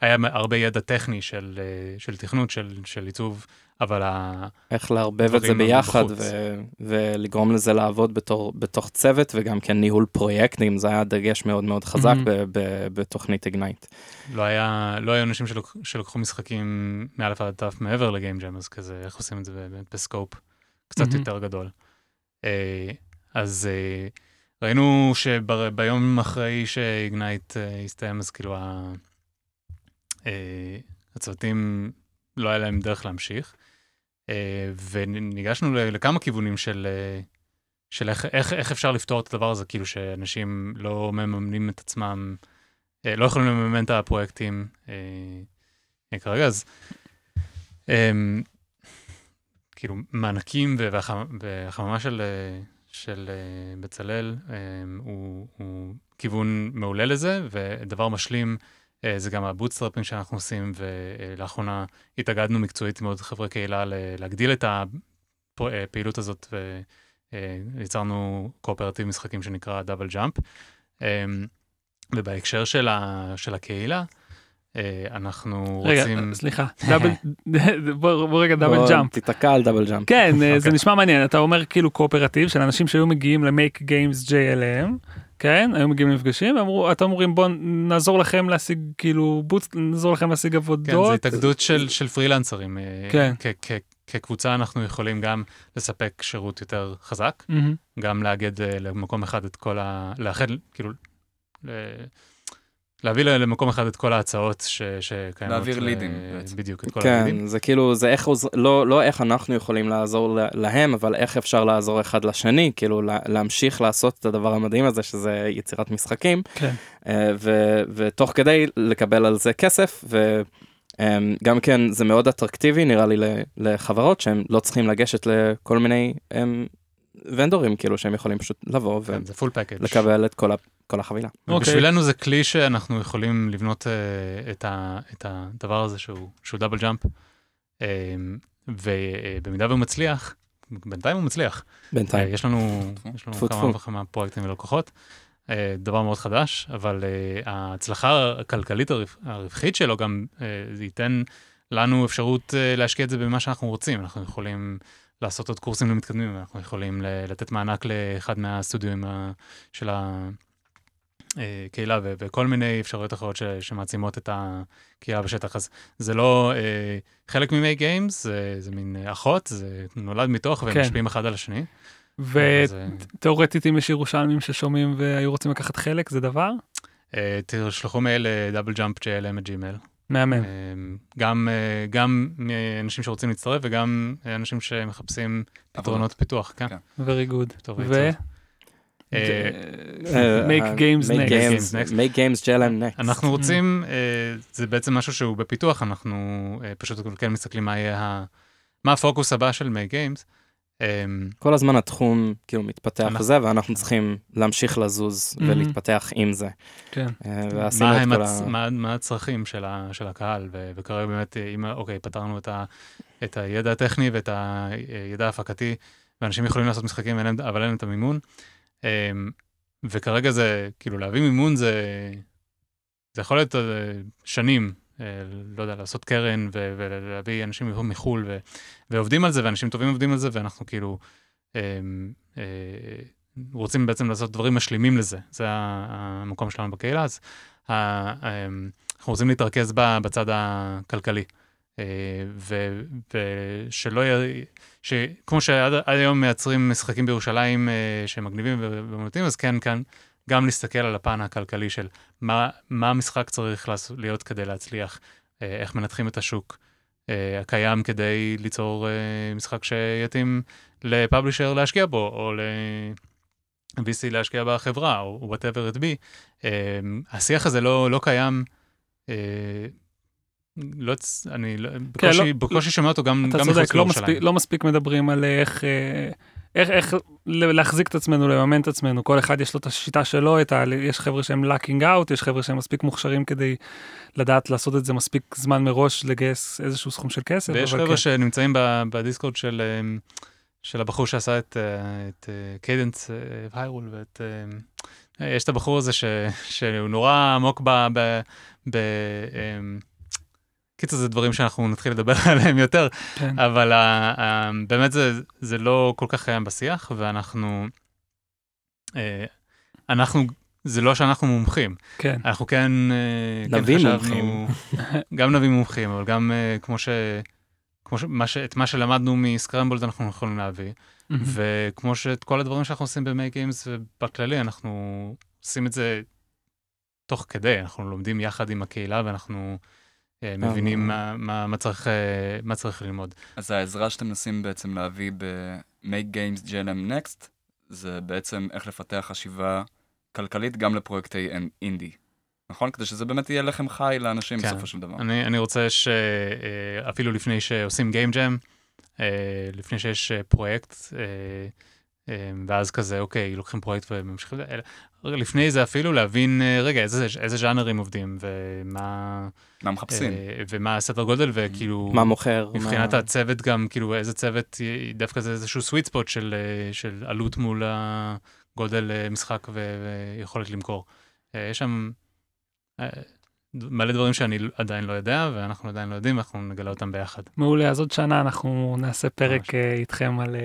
היה הרבה ידע טכני של, אה, של תכנות, של, של עיצוב, אבל ה... איך לערבב את זה ביחד. ו- ולגרום לזה לעבוד בתור, בתוך צוות וגם כן ניהול פרויקטים, זה היה דגש מאוד מאוד חזק Mhm. ב- ב- בתוכנית איגנייט. לא היה, לא היו אנשים שלק, שלקחו משחקים מאלף עד תף מעבר לגיים ג'ם, אז כזה, איך עושים את זה באמת בסקופ קצת מהמם. יותר גדול. אז אה, ראינו שביום אחרי שאיגנייט אה, הסתיים, אז כאילו אה, הצוותים, לא היה להם דרך להמשיך. וניגשנו לכמה כיוונים של, של איך, איך, איך אפשר לפתור את הדבר הזה, כאילו שאנשים לא מממנים את עצמם, לא יכולים לממן את הפרויקטים כרגע, אז אה, כאילו מענקים והחממה של, של אה, בצלאל אה, הוא, הוא כיוון מעולה לזה, ודבר משלים אה, זה גם הבוטסטראפים שאנחנו עושים, ולאחרונה התאגדנו מקצועית עוד חברי קהילה להגדיל את הפעילות הזאת, ויצרנו קואופרטיב משחקים שנקרא Double Jump. ובהקשר של, ה, של הקהילה, אנחנו רגע, רוצים... סליחה, Double, בוא בוא רגע Double בוא, Jump. תיתקע על Double Jump. כן, אה, זה אוקיי. נשמע מעניין, אתה אומר כאילו קואופרטיב של אנשים שהיו מגיעים ל Make Games JLM, כן, היו מגיעים למפגשים, ואמרו, אתם אומרים בוא נעזור לכם להשיג כאילו בוטס, נעזור לכם להשיג כן, עבודות. זו התאגדות של, של פרילנסרים. אה, כן. כקבוצה אנחנו יכולים גם לספק שירות יותר חזק. גם לאגד אה, למקום אחד את כל ה... לאחד, כאילו, ל- להביא למקום אחד את כל ההצעות ש... שקיימות. להעביר ל- לידים, בעצם. בדיוק, את כל הלידים. כן, זה כאילו, זה איך, עוז- לא, לא איך אנחנו יכולים לעזור להם, אבל איך אפשר לעזור אחד לשני, כאילו לה- להמשיך לעשות את הדבר המדהים הזה, שזה יצירת משחקים, כן. אה, ו- ותוך כדי לקבל על זה כסף, וגם כן זה מאוד אטרקטיבי נראה לי לחברות שהם לא צריכים לגשת לכל מיני הם, ונדורים, כאילו שהם יכולים פשוט לבוא כן. ולקבל את כל, כל החבילה. אוקיי. ובשבילנו זה כלי שאנחנו יכולים לבנות אה, את, ה, את הדבר הזה שהוא, שהוא דאבל ג'אמפ, אה, ובמידה והוא מצליח, בינתיים הוא מצליח. בינתיים. אה, יש לנו. יש לנו כמה. וכמה פרויקטים ולקוחות, אה, דבר מאוד חדש, אבל אה, ההצלחה הכלכלית הרווח- הרווחית שלו גם זה ייתן לנו אפשרות אה, להשקיע את זה במה שאנחנו רוצים. אנחנו יכולים לעשות עוד קורסים למתקדמים, אנחנו יכולים לתת מענק לאחד מהסטודיואים ה- של הקהילה ו- וכל מיני אפשרויות אחרות ש- שמעצימות את הקהילה בשטח. אז זה לא אה, חלק ממי גיימס, זה, זה מין אה, אחות, זה נולד מתוך והם כן. משפיעים אחד על השני. אז, אה, ותיאורטית אם יש ירושלמים ששומעים והיו רוצים לקחת חלק, זה דבר אה, תשלחו מייל ל Double Jump JLM at Gmail. מהמם. גם אה, גם אנשים שרוצים להצטרף וגם אנשים שמחפשים פתרונות פיתוח, כן. כן. very good. טוב, ו... אה, make games make next. games, Next. make games JLM next. אנחנו רוצים, אה, זה בעצם משהו שהוא בפיתוח, אנחנו אה, פשוט כן מסתכלים מה יהיה, ה- מה הפוקוס הבא של מי גיימס. כל הזמן התחום כאילו מתפתח וזה, ואנחנו צריכים להמשיך לזוז מהמם. ולהתפתח עם זה. כן. אה, מה הצרכים של הקהל, וכרגע באמת, אה, אם, אוקיי, פתרנו את ה- את הידע הטכני ואת הידע ההפקתי, ואנשים יכולים לעשות משחקים, אבל אין להם את המימון. אמ, וכרגע זה, כאילו, להביא מימון זה, זה יכול להיות אה, שנים, אה, לא יודע, לעשות קרן ו- ולהביא אנשים מחו"ל, ו- ועובדים על זה, ואנשים טובים עובדים על זה, ואנחנו כאילו אמ, אה, רוצים בעצם לעשות דברים משלימים לזה. זה המקום שלנו בקהילה, אז אמ, אנחנו רוצים להתרכז בצד הכלכלי. ושלא יהיה, שכמו שעד עד היום מייצרים משחקים בירושלים אה, שהם מגניבים ומומלטים, אז כן, כאן גם להסתכל על הפן הכלכלי של מה, מה המשחק צריך להיות כדי להצליח, אה, איך מנתחים את השוק אה, הקיים כדי ליצור אה, משחק שיתאים לפאבלישר להשקיע בו, או ל-VC להשקיע בחברה, או whatever it be. אה, השיח הזה לא, לא קיים. אה, לא, אני לא, בקושי, לא- בקושי שומע אותו גם, אתה גם מחוץ צודק, לא. מספיק, לא מספיק מדברים על איך, אה, איך, איך להחזיק את עצמנו, לממן את עצמנו. כל אחד יש לו את השיטה שלו, את ה, יש חבר'ה שהם lucking out, יש חבר'ה שהם מספיק מוכשרים כדי לדעת לעשות את זה מספיק זמן מראש, לגייס איזשהו סכום של כסף. ויש חבר'ה כן. שנמצאים ב Discord של, אמ, של הבחור שעשה את, אה, את Cadence of Hyrule, ואת... אה, יש את הבחור הזה ש, שהוא נורא עמוק ב... ב, ב קיצור, זה דברים שאנחנו נתחיל לדבר עליהם יותר, כן. אבל ה, ה, באמת זה, זה לא כל כך קיים בשיח, ואנחנו, אה, אנחנו, זה לא שאנחנו מומחים, כן. אנחנו כן, אה, כן נביא חשבנו, גם נביא מומחים, אבל גם אה, כמו ש... כמו ש... מה ש... את מה שלמדנו מסקרמבולד אנחנו יכולים להביא, וכמו שאת כל הדברים שאנחנו עושים במייק גיימס ובכללי, אנחנו עושים את זה תוך כדי, אנחנו לומדים יחד עם הקהילה ואנחנו מבינים מה, מה, מה, צריך, אה, מה צריך ללמוד. אז העזרה שאתם מנסים בעצם להביא ב-Make Games GLM Next, זה בעצם איך לפתח חשיבה כלכלית גם לפרויקטי אינדי. נכון? כדי שזה באמת יהיה לחם חי לאנשים כן. בסופו של דבר. אני, אני רוצה שאפילו לפני שעושים Game Jam, אה, לפני שיש אה, פרויקט, אה, אה, ואז כזה, אוקיי, לוקחים פרויקט וממשיכים, לפני זה אפילו להבין, אה, רגע, איזה, איזה ז'אנרים עובדים, ומה, מה מחפשים? אה, ומה הסדר גודל, וכאילו, מה מוכר? מבחינת מה... הצוות גם, כאילו, איזה צוות, י- דווקא זה איזשהו sweet spot של, אה, של עלות מול הגודל אה, משחק ו- ויכולת למכור. אה, יש שם אה, מלא דברים שאני עדיין לא יודע, ואנחנו עדיין לא יודעים, אנחנו נגלה אותם ביחד. מעולה, אז עוד שנה אנחנו נעשה ממש. פרק אה, איתכם על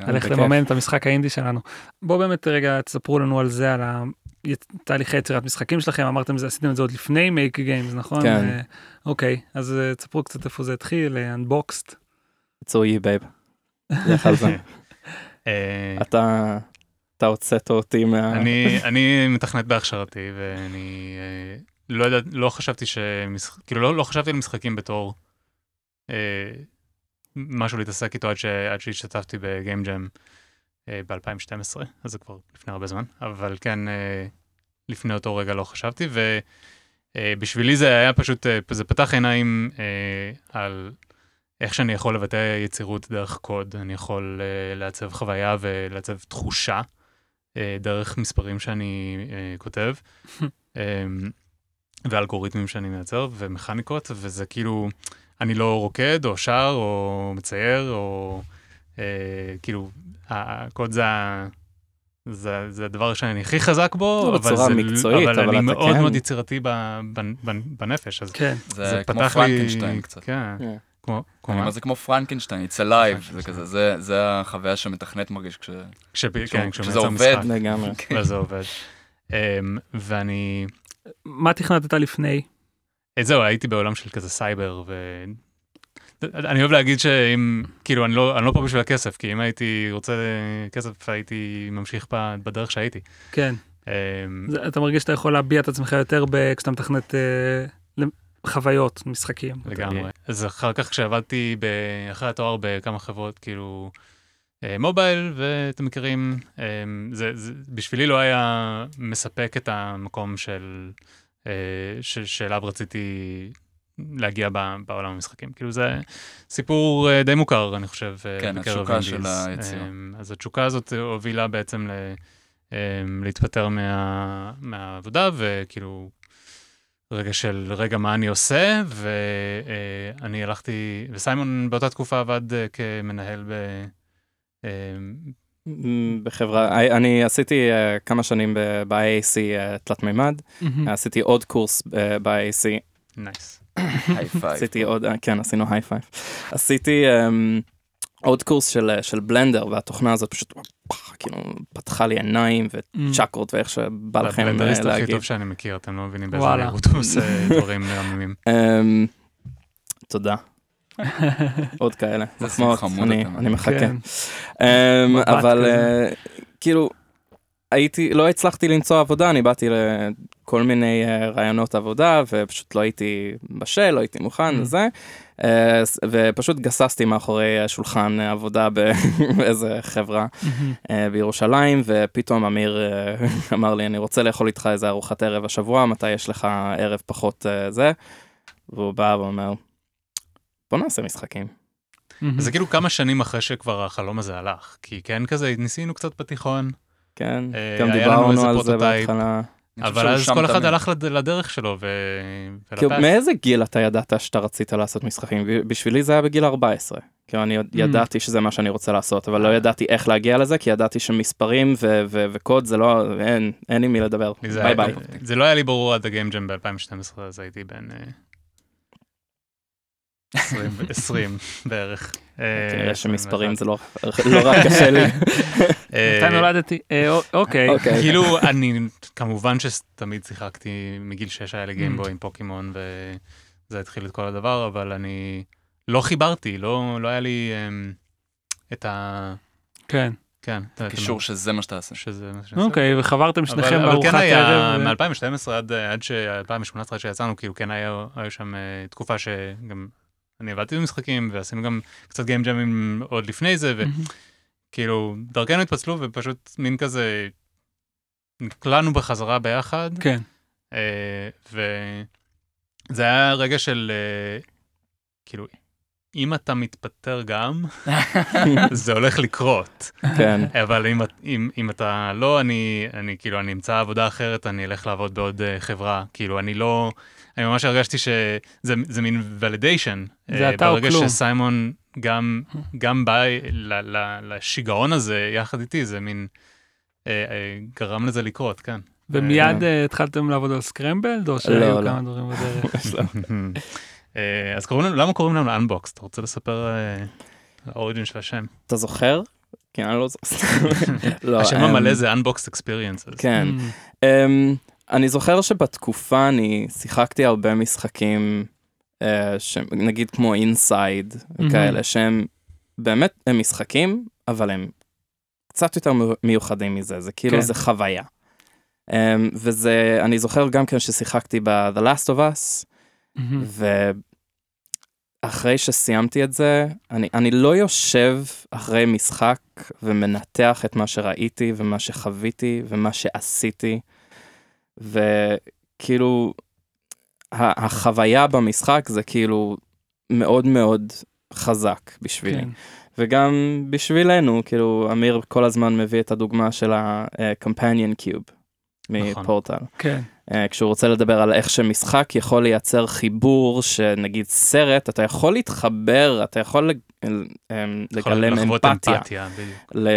אה, כן, בכיף. לממן את המשחק האינדי שלנו. בואו באמת רגע תספרו לנו על זה, על תהליכי יצירת משחקים שלכם, אמרתם זה, עשיתם את זה עוד לפני Make Games, נכון? כן. אה, אוקיי, אז אה, תספרו קצת איפה זה התחיל, Unboxed. it's all you babe. לך על זה. אה, אתה, אתה הוצאת אותי מה... אני, אני מתכנת בהכשרתי, ואני אה, לא יודע, לא חשבתי שמשחק, כאילו לא, לא חשבתי על משחקים בתור אה, משהו להתעסק איתו עד, ש, עד שהשתתפתי בגיים ג'ם אה, ב-2012, אז זה כבר לפני הרבה זמן, אבל כן, אה, לפני אותו רגע לא חשבתי, ובשבילי זה היה פשוט, אה, זה פתח עיניים אה, על איך שאני יכול לבטא יצירות דרך קוד, אני יכול אה, לעצב חוויה ולעצב תחושה. אה, דרך מספרים שאני אה, כותב, אה, ואלגוריתמים שאני מייצר, ומכניקות, וזה כאילו, אני לא רוקד, או שר, או מצייר, או אה, כאילו, הקוד זה, זה, זה הדבר שאני הכי חזק בו, לא, אבל, זה, מקצועית, אבל, אבל אני אתה מאוד כן. מאוד יצירתי ב, ב, ב, בנפש, אז כן, זה כמו פתח לי- פרנקנשטיין קצת. כן, כן. כמו, כמו אני מה? אומר, זה כמו פרנקנשטיין, it's alive, זה פרנקנשטיין. כזה, זה- זה החוויה שמתכנת מרגיש כש... כש- כן, כשזה עובד. לגמרי. וזה עובד. אמ, ואני, מה תכנתת לפני? אה, זהו, הייתי בעולם של כזה סייבר, ו... אני אוהב להגיד שאם, כאילו, אני לא, אני לא פה בשביל הכסף, כי אם הייתי רוצה כסף, הייתי ממשיך בדרך שהייתי. כן, אמ, זה- אתה מרגיש שאתה יכול להביע את עצמך יותר ב- כשאתה מתכנת אה, חוויות, משחקים. לגמרי. אז אחר כך כשעבדתי ב- אחרי התואר בכמה חברות, כאילו, אה, מובייל, ואתם מכירים, אמ, זה, זה בשבילי לא היה מספק את המקום של, ש- שאליו רציתי להגיע ב- בעולם המשחקים. כאילו זה סיפור אה, די מוכר, אני חושב, אה, כן, בקרב התשוקה של. היצירה. אז התשוקה הזאת הובילה בעצם ל... להתפטר מה, מהעבודה, וכאילו, רגע של רגע מה אני עושה, ואני הלכתי, וסיימון באותה תקופה עבד אה, כמנהל ב... בחברה, אני עשיתי אה, כמה שנים ב-IAC אה, תלת מימד. עשיתי עוד קורס אה, ב-IAC, nice. עשיתי עוד, כן, עשינו high five. עשיתי אמ, עוד קורס של, של בלנדר, והתוכנה הזאת פשוט פח, כאילו פתחה לי עיניים וצ'קרות ואיך שבא לכם אה, הבלנדריסט הכי להגיד. טוב שאני מכיר, אתם לא מבינים באיזה. מהירות הוא עושה דברים מהממים. אמ, תודה. עוד כאלה, מחמאות, אני- מחכה. כן. אמ, אבל. אה, כאילו, הייתי, לא הצלחתי למצוא עבודה, אני באתי לכל מיני אה, רעיונות עבודה, ופשוט לא הייתי בשל, לא הייתי מוכן Mm. לזה, אה, ופשוט גססתי מאחורי שולחן עבודה באיזה חברה בירושלים, ופתאום אמיר אמר לי, אני רוצה לאכול איתך איזה ארוחת ערב השבוע, מתי יש לך ערב פחות זה? והוא בא ואומר, בוא נעשה משחקים. זה כאילו כמה שנים אחרי שכבר החלום הזה הלך, כי כן כזה ניסינו קצת בתיכון, כן, אה, גם דיברנו על זה. בהתחלה. אבל אז כל אחד. הלך לד- לדרך שלו ו... כאילו, ולפס. מאיזה גיל אתה ידעת שאתה רצית לעשות משחקים? בשבילי זה היה בגיל 14. כאילו, אני. ידעתי שזה מה שאני רוצה לעשות, אבל לא ידעתי איך להגיע לזה, כי ידעתי שמספרים וקוד זה לא, אין, אין עם מי לדבר. ביי ביי. זה לא היה לי ברור עד הגיים ג'ם ב-2012, אז הייתי בן... אה, 20 20 בערך. אה, כנראה שמספרים 21. זה לא לא רק קשה לי. אה, מתי נולדתי? אה, אוקיי. אוקיי. כאילו אני כמובן שתמיד שיחקתי מגיל 6 היה לי. גיימבוי עם פוקימון וזה התחיל את כל הדבר אבל אני לא חיברתי לא לא היה לי אמ, את ה... כן. כן. קישור שזה מה שאתה עושה. שזה מה שאני עושה. אוקיי, וחברתם שניכם בארוחת כן היה, ערב. ו- מ-2012 עד, עד ש... 2018 עד שיצאנו, כאילו כן היה, שם תקופה שגם אני עבדתי במשחקים ועשינו גם קצת גיים ג'אמים עוד לפני זה. וכאילו דרכנו התפצלו ופשוט מין כזה נקלענו בחזרה ביחד, כן. uh, וזה היה רגע של uh, כאילו, אם אתה מתפטר גם, זה הולך לקרות. כן. אבל אם, אם, אם אתה לא, אני, אני כאילו, אני אמצא עבודה אחרת, אני אלך לעבוד בעוד uh, חברה. כאילו, אני לא, אני ממש הרגשתי שזה זה מין validation. זה אה, אתה או ברגע כלום. שסיימון גם, גם בא ל, ל, לשיגעון הזה יחד איתי, זה מין, אה, אה, גרם לזה לקרות, כן. ומיד אה, התחלתם לעבוד על סקרמבלד, או שהיו לא, לא. כמה דברים בדרך? אה, אז קוראים לנו, למה קוראים לנו Unboxed? אתה רוצה לספר אה, על ה origin של השם? אתה זוכר? כן, אני לא זוכר. לא, השם אמ, המלא זה Unboxed Experiences. כן. אני זוכר שבתקופה אני שיחקתי הרבה משחקים, אה, נגיד כמו Inside וכאלה, שהם באמת, הם משחקים, אבל הם קצת יותר מיוחדים מזה, זה כאילו כן. זה חוויה. Um, וזה, אני זוכר גם כן ששיחקתי ב-The Last of Us, מהמם. ואחרי שסיימתי את זה, אני, אני לא יושב אחרי משחק ומנתח את מה שראיתי ומה שחוויתי ומה שעשיתי, וכאילו, החוויה במשחק זה כאילו מאוד מאוד חזק בשבילי. כן. וגם בשבילנו, כאילו, אמיר כל הזמן מביא את הדוגמה של ה-companion cube נכון. מפורטל. כן. אה, כשהוא רוצה לדבר על איך שמשחק יכול לייצר חיבור שנגיד סרט אתה יכול להתחבר אתה יכול אמ, לגלם אמפתיה אמפתיה. ל-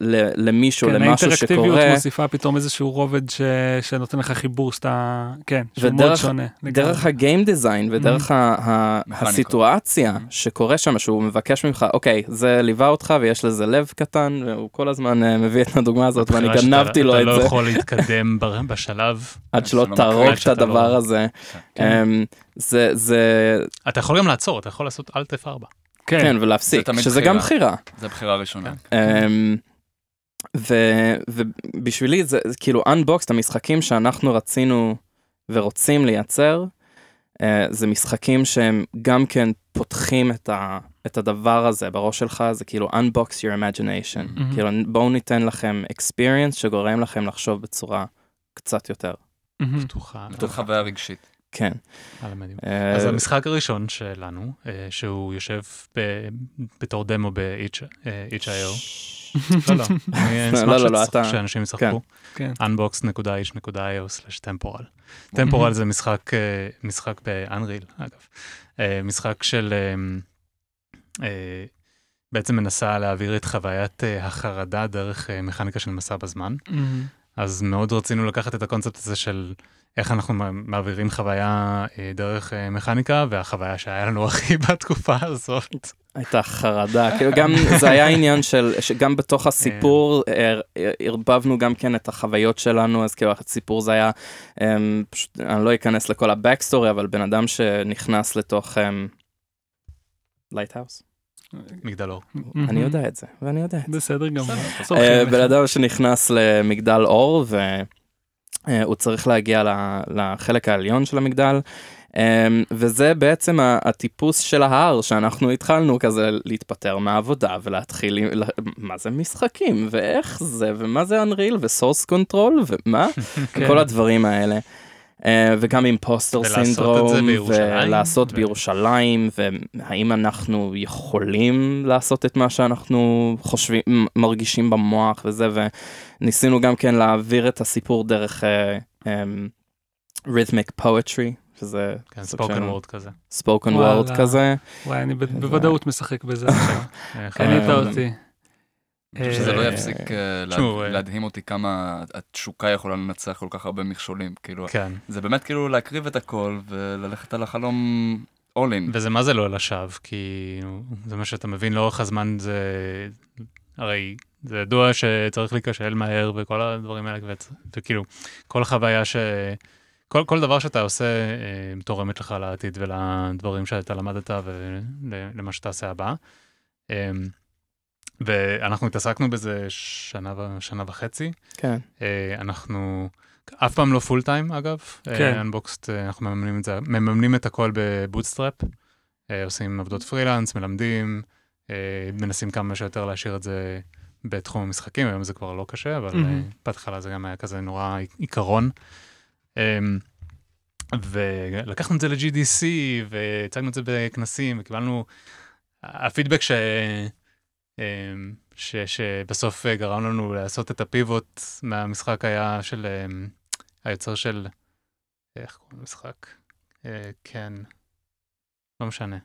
ל- למישהו כן, למשהו האינטראקטיביות שקורה מוסיפה פתאום איזשהו רובד ש- שנותן לך חיבור שאתה, כן, שהוא מאוד ודרך- שונה. דרך הגיים דיזיין ודרך ה- ה-. הסיטואציה שקורה שם שהוא מבקש ממך אוקיי זה ליווה אותך ויש לזה לב קטן והוא כל הזמן אה, מביא את הדוגמה הזאת ואני שאתה- גנבתי לו את אתה לא זה יכול להתקדם בשלב. עד שלא תהרוג את הדבר הזה כן. אמ, זה זה אתה יכול גם לעצור, אתה יכול לעשות אלט F4. כן, כן ולהפסיק שזה בחירה. גם בחירה. זה הבחירה הראשונה. אמ, ו- ובשבילי זה זה כאילו Unboxed המשחקים שאנחנו רצינו ורוצים לייצר אה, זה משחקים שהם גם כן פותחים את, ה- את הדבר הזה בראש שלך זה כאילו Unbox your imagination מהמם. כאילו בואו ניתן לכם experience שגורם לכם לחשוב בצורה קצת יותר. פתוחה. בתור חוויה רגשית. כן. על המדיום. אה, אז המשחק הראשון שלנו, אה, שהוא יושב ב- בתור דמו ב-itch.io. לא, לא, אני לא, אשמח לא, לא, אתה- שאנשים ישחקו. כן. unbox.itch.io/temporal. טמפורל זה משחק, אה, משחק באנריל, אגב. אה, משחק של... אה, אה, בעצם מנסה להעביר את חוויית אה, החרדה דרך אה, מכניקה של מסע בזמן. אז מאוד רצינו לקחת את הקונספט הזה של איך אנחנו מע- מעבירים חוויה אה, דרך אה, מכניקה, והחוויה שהיה לנו הכי בתקופה הזאת. הייתה חרדה, כאילו גם זה היה עניין של, שגם בתוך הסיפור אה, ערבבנו גם כן את החוויות שלנו, אז כאילו הסיפור זה היה, אמ, פשוט, אני לא אכנס לכל ה backstory, אבל בן אדם שנכנס לתוך lighthouse, מגדל אור. אני יודע את זה, ואני יודע את זה. בסדר גמור. אה, לך. בן אדם שנכנס למגדל אור והוא צריך להגיע ל- לחלק העליון של המגדל. אמ, וזה בעצם הטיפוס של ההר שאנחנו התחלנו כזה להתפטר מהעבודה ולהתחיל עם- לה- מה זה משחקים ואיך זה ומה זה Unreal ו source control ומה כן. כל הדברים האלה. אה, וגם impostor ולעשות את זה סינדרום בירושלים, ולעשות ו- בירושלים והאם אנחנו יכולים לעשות את מה שאנחנו חושבים מרגישים במוח וזה וניסינו גם כן להעביר את הסיפור דרך ריתמיק פואטרי שזה כן, ספוקן וורד כזה. ספוקן. וורד כזה וואי, אני בוודאות משחק בזה עכשיו. אה, קנית אותי. שזה אה, לא יפסיק אה, להד- תשמעו, אה, להדהים אותי כמה התשוקה יכולה לנצח כל כך הרבה מכשולים. כאילו, כן. זה באמת כאילו להקריב את הכל וללכת על החלום all in. וזה מה זה לא לשווא, כי זה מה שאתה מבין לאורך הזמן, זה... הרי זה ידוע שצריך להיכשל מהר וכל הדברים האלה. וכאילו, כל חוויה ש... כל, כל דבר שאתה עושה אה, תורמת לך לעתיד ולדברים שאתה למדת ולמה שתעשה הבא. אה, ואנחנו התעסקנו בזה שנה, ו- שנה וחצי. כן. אה, אנחנו אף פעם לא full time אגב. כן. Unboxed, אנחנו מממנים את זה, מממנים את הכל ב bootstrap. אה, עושים עבודות פרילנס, מלמדים, אה, מנסים כמה שיותר להשאיר את זה בתחום המשחקים, היום זה כבר לא קשה, אבל. אה, בהתחלה זה גם היה כזה נורא עיקרון. אמ, ולקחנו את זה ל-GDC והצגנו את זה בכנסים וקיבלנו, הפידבק ש... אמ, ש, שבסוף אה, גרם לנו לעשות את הפיבוט מהמשחק היה של אמ, היוצר של, איך קוראים למשחק? אה, כן, לא משנה.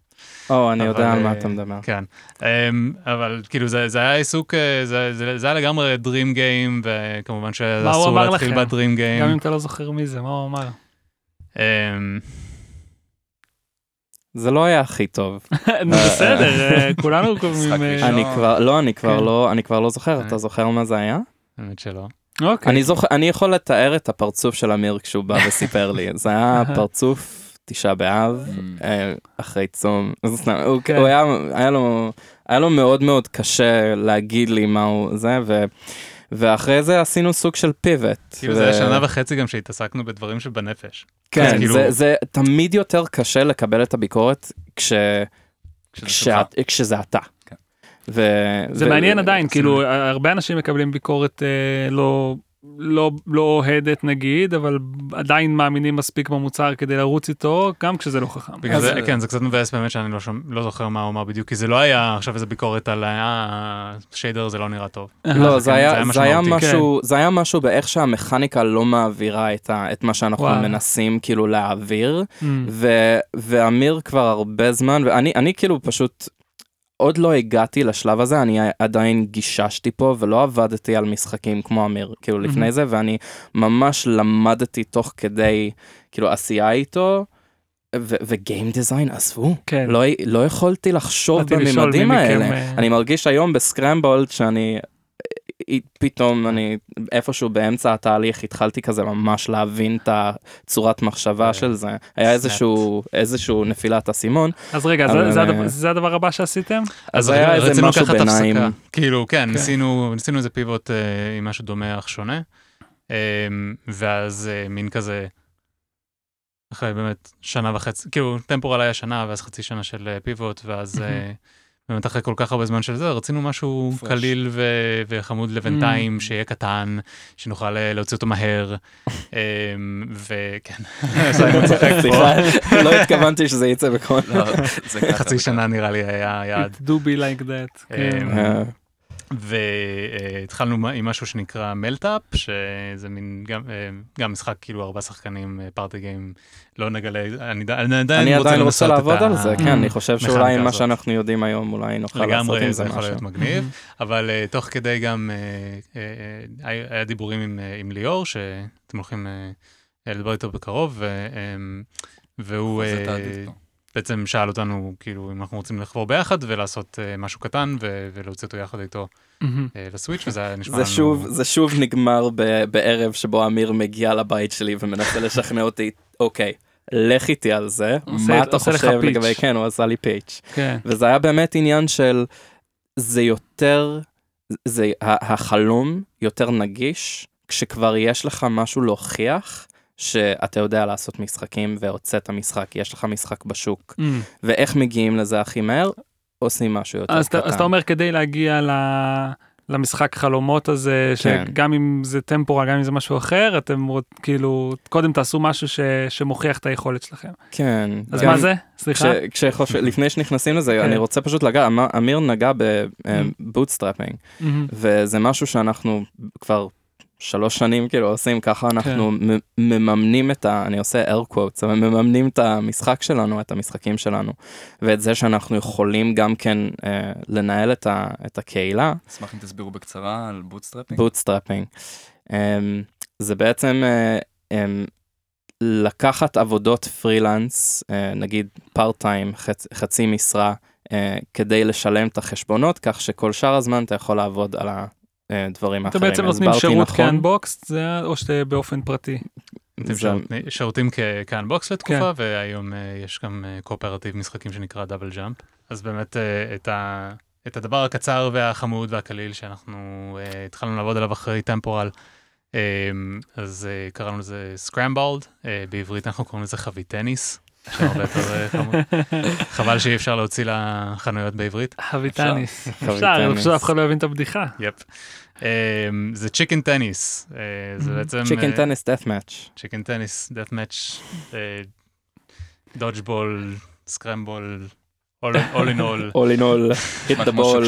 או, אני יודע על מה אה, אתה מדבר. כן, um, אבל כאילו זה, זה היה עיסוק, זה, זה, זה היה לגמרי Dream Game, וכמובן מה הוא שאסור להתחיל? ב-Dream Game. גם אם אתה לא זוכר מי זה, מה הוא אמר? זה לא היה הכי טוב. נו בסדר, אה, כולנו משחק קובעים... אה. אני כבר, לא, אני כבר כן. לא, אני כבר לא זוכר, אה. אתה זוכר מה זה היה? האמת שלא. אוקיי. אני זוכר, אני יכול לתאר את הפרצוף של אמיר כשהוא בא וסיפר לי, זה היה פרצוף תשעה באב, Mm. אה, אחרי צום, הוא כן. הוא היה, היה לו, היה לו מאוד מאוד קשה להגיד לי מה הוא זה, ו... ואחרי זה עשינו סוג של פיבוט. כאילו זה היה שנה וחצי גם שהתעסקנו בדברים שבנפש. כן, אז כאילו- זה, זה תמיד יותר קשה לקבל את הביקורת כש... כשזה שלך. כשזה אתה. כן. ו... זה ו- מעניין עדיין, זה- כאילו הרבה אנשים מקבלים ביקורת אה, לא... לא לא אוהדת נגיד אבל עדיין מאמינים מספיק במוצר כדי לרוץ איתו גם כשזה לא חכם. בגלל אז- זה, כן, זה קצת מבאס באמת שאני לא, שומע, לא זוכר מה הוא אמר בדיוק, כי זה לא היה עכשיו איזה ביקורת על השיידר זה לא נראה טוב. לא, כן, זה היה, זה היה זה היה משמעותי. משהו, זה היה משהו באיך שהמכניקה לא מעבירה את, ה, את מה שאנחנו וואו. מנסים כאילו להעביר, Mm. ו, ואמיר כבר הרבה זמן, ואני אני כאילו פשוט עוד לא הגעתי לשלב הזה, אני עדיין גיששתי פה ולא עבדתי על משחקים כמו אמיר, כאילו לפני. זה, ואני ממש למדתי תוך כדי, כאילו עשייה איתו. וגיים דיזיין עזבו, כן. לא, לא יכולתי לחשוב בממדים מי מכם, האלה. אה, אני מרגיש היום בסקרמבולד שאני פתאום אני איפשהו באמצע התהליך התחלתי כזה ממש להבין את הצורת מחשבה אה, של זה היה איזשהו איזשהו נפילת אסימון אז רגע זה- אבל, זה אה, הדבר- זה הדבר הבא שעשיתם? אז היה איזה משהו ביניים. כאילו, כן, כן. ניסינו ניסינו איזה פיבוט אה, עם משהו דומה אך שונה, אה, ואז מין כזה, אחרי באמת שנה וחצי, כאילו טמפורל היה שנה ואז חצי שנה של פיבוט, ואז באמת אחרי כל כך הרבה זמן של זה, רצינו משהו. קליל ו- וחמוד לבינתיים, Mm. שיהיה קטן, שנוכל אה, להוציא אותו מהר, אה, וכן, לא התכוונתי שזה יצא בכל לא. חצי שנה נראה לי היה היעד. It do be like that. אה, אה, והתחלנו עם משהו שנקרא מלטאפ, שזה מין גם, אה, גם משחק כאילו ארבעה שחקנים, פארטי גיים, לא נגלה, אני אני עדיין אני רוצה עדיין רוצה לעבוד על זה כן אני חושב שאולי המכניקה מה. שאנחנו יודעים היום אולי נוכל לעשות לגמרי עם זה זה יכול משהו. להיות מגניב, אבל אה, תוך כדי גם אה, אה, אה, היה דיבורים עם, אה, עם ליאור, שאתם הולכים אה, לדבר איתו בקרוב, אה, והוא בעצם שאל אותנו כאילו אם אנחנו רוצים לחבור ביחד ולעשות אה, משהו קטן ו- ולהוציא אותו יחד איתו מהמם. אה, לסוויץ' וזה היה נשמע זה לנו... שוב זה שוב נגמר ב- בערב שבו אמיר מגיע לבית שלי ומנסה לשכנע אותי אוקיי לך איתי על זה עושה- מה אתה חושב. לגבי כן הוא עשה לי פיץ' כן. וזה היה באמת עניין של זה יותר זה ה- החלום יותר נגיש כשכבר יש לך משהו להוכיח שאתה יודע לעשות משחקים והוצאת משחק יש לך משחק בשוק Mm. ואיך מגיעים לזה הכי מהר עושים משהו יותר אז אתה- קטן. אז אתה אומר כדי להגיע ל- למשחק חלומות הזה כן. שגם אם זה טמפורה גם אם זה משהו אחר אתם רוצ- כאילו קודם תעשו משהו ש- שמוכיח את היכולת שלכם. כן. אז מה זה? סליחה. כש- כשחושב- לפני שנכנסים לזה כן. אני רוצה פשוט לגעת אמ- אמיר נגע ב bootstrapping מהמם. וזה משהו שאנחנו כבר שלוש שנים כאילו עושים ככה אנחנו כן. מממנים את ה... אני עושה air quotes אבל מממנים את המשחק שלנו את המשחקים שלנו ואת זה שאנחנו יכולים גם כן אה, לנהל את, ה, את הקהילה אשמח אם תסבירו בקצרה על bootstrapping. bootstrapping. אמ, זה בעצם אה, אמ, לקחת עבודות פרילנס, אה, נגיד part time, חצ, חצי משרה, אה, כדי לשלם את החשבונות, כך שכל שאר הזמן אתה יכול לעבוד על הדברים אתם האחרים. בעצם נותנים שירות נכון? כ Unboxed, זה או שאתה באופן פרטי? שירותים כ Unboxed לתקופה, כן. והיום אה, יש גם אה, קואופרטיב משחקים שנקרא Double Jump. אז באמת אה, את ה... את הדבר הקצר והחמוד והקליל שאנחנו אה, התחלנו לעבוד עליו אחרי Temporal, אה, אז אה, קראנו לזה Scrambled, אה, בעברית אנחנו קוראים לזה חביטניס, יותר אה, חמוד. חבל שאי אפשר להוציא לחנויות בעברית. חביטניס. אפשר, פשוט אף אחד לא יבין את הבדיחה. yep. אה, זה chicken tennis, אה, זה בעצם... chicken tennis deathmatch. chicken tennis, deathmatch, dodgeball, scramble, all in all. all in all, hit the ball.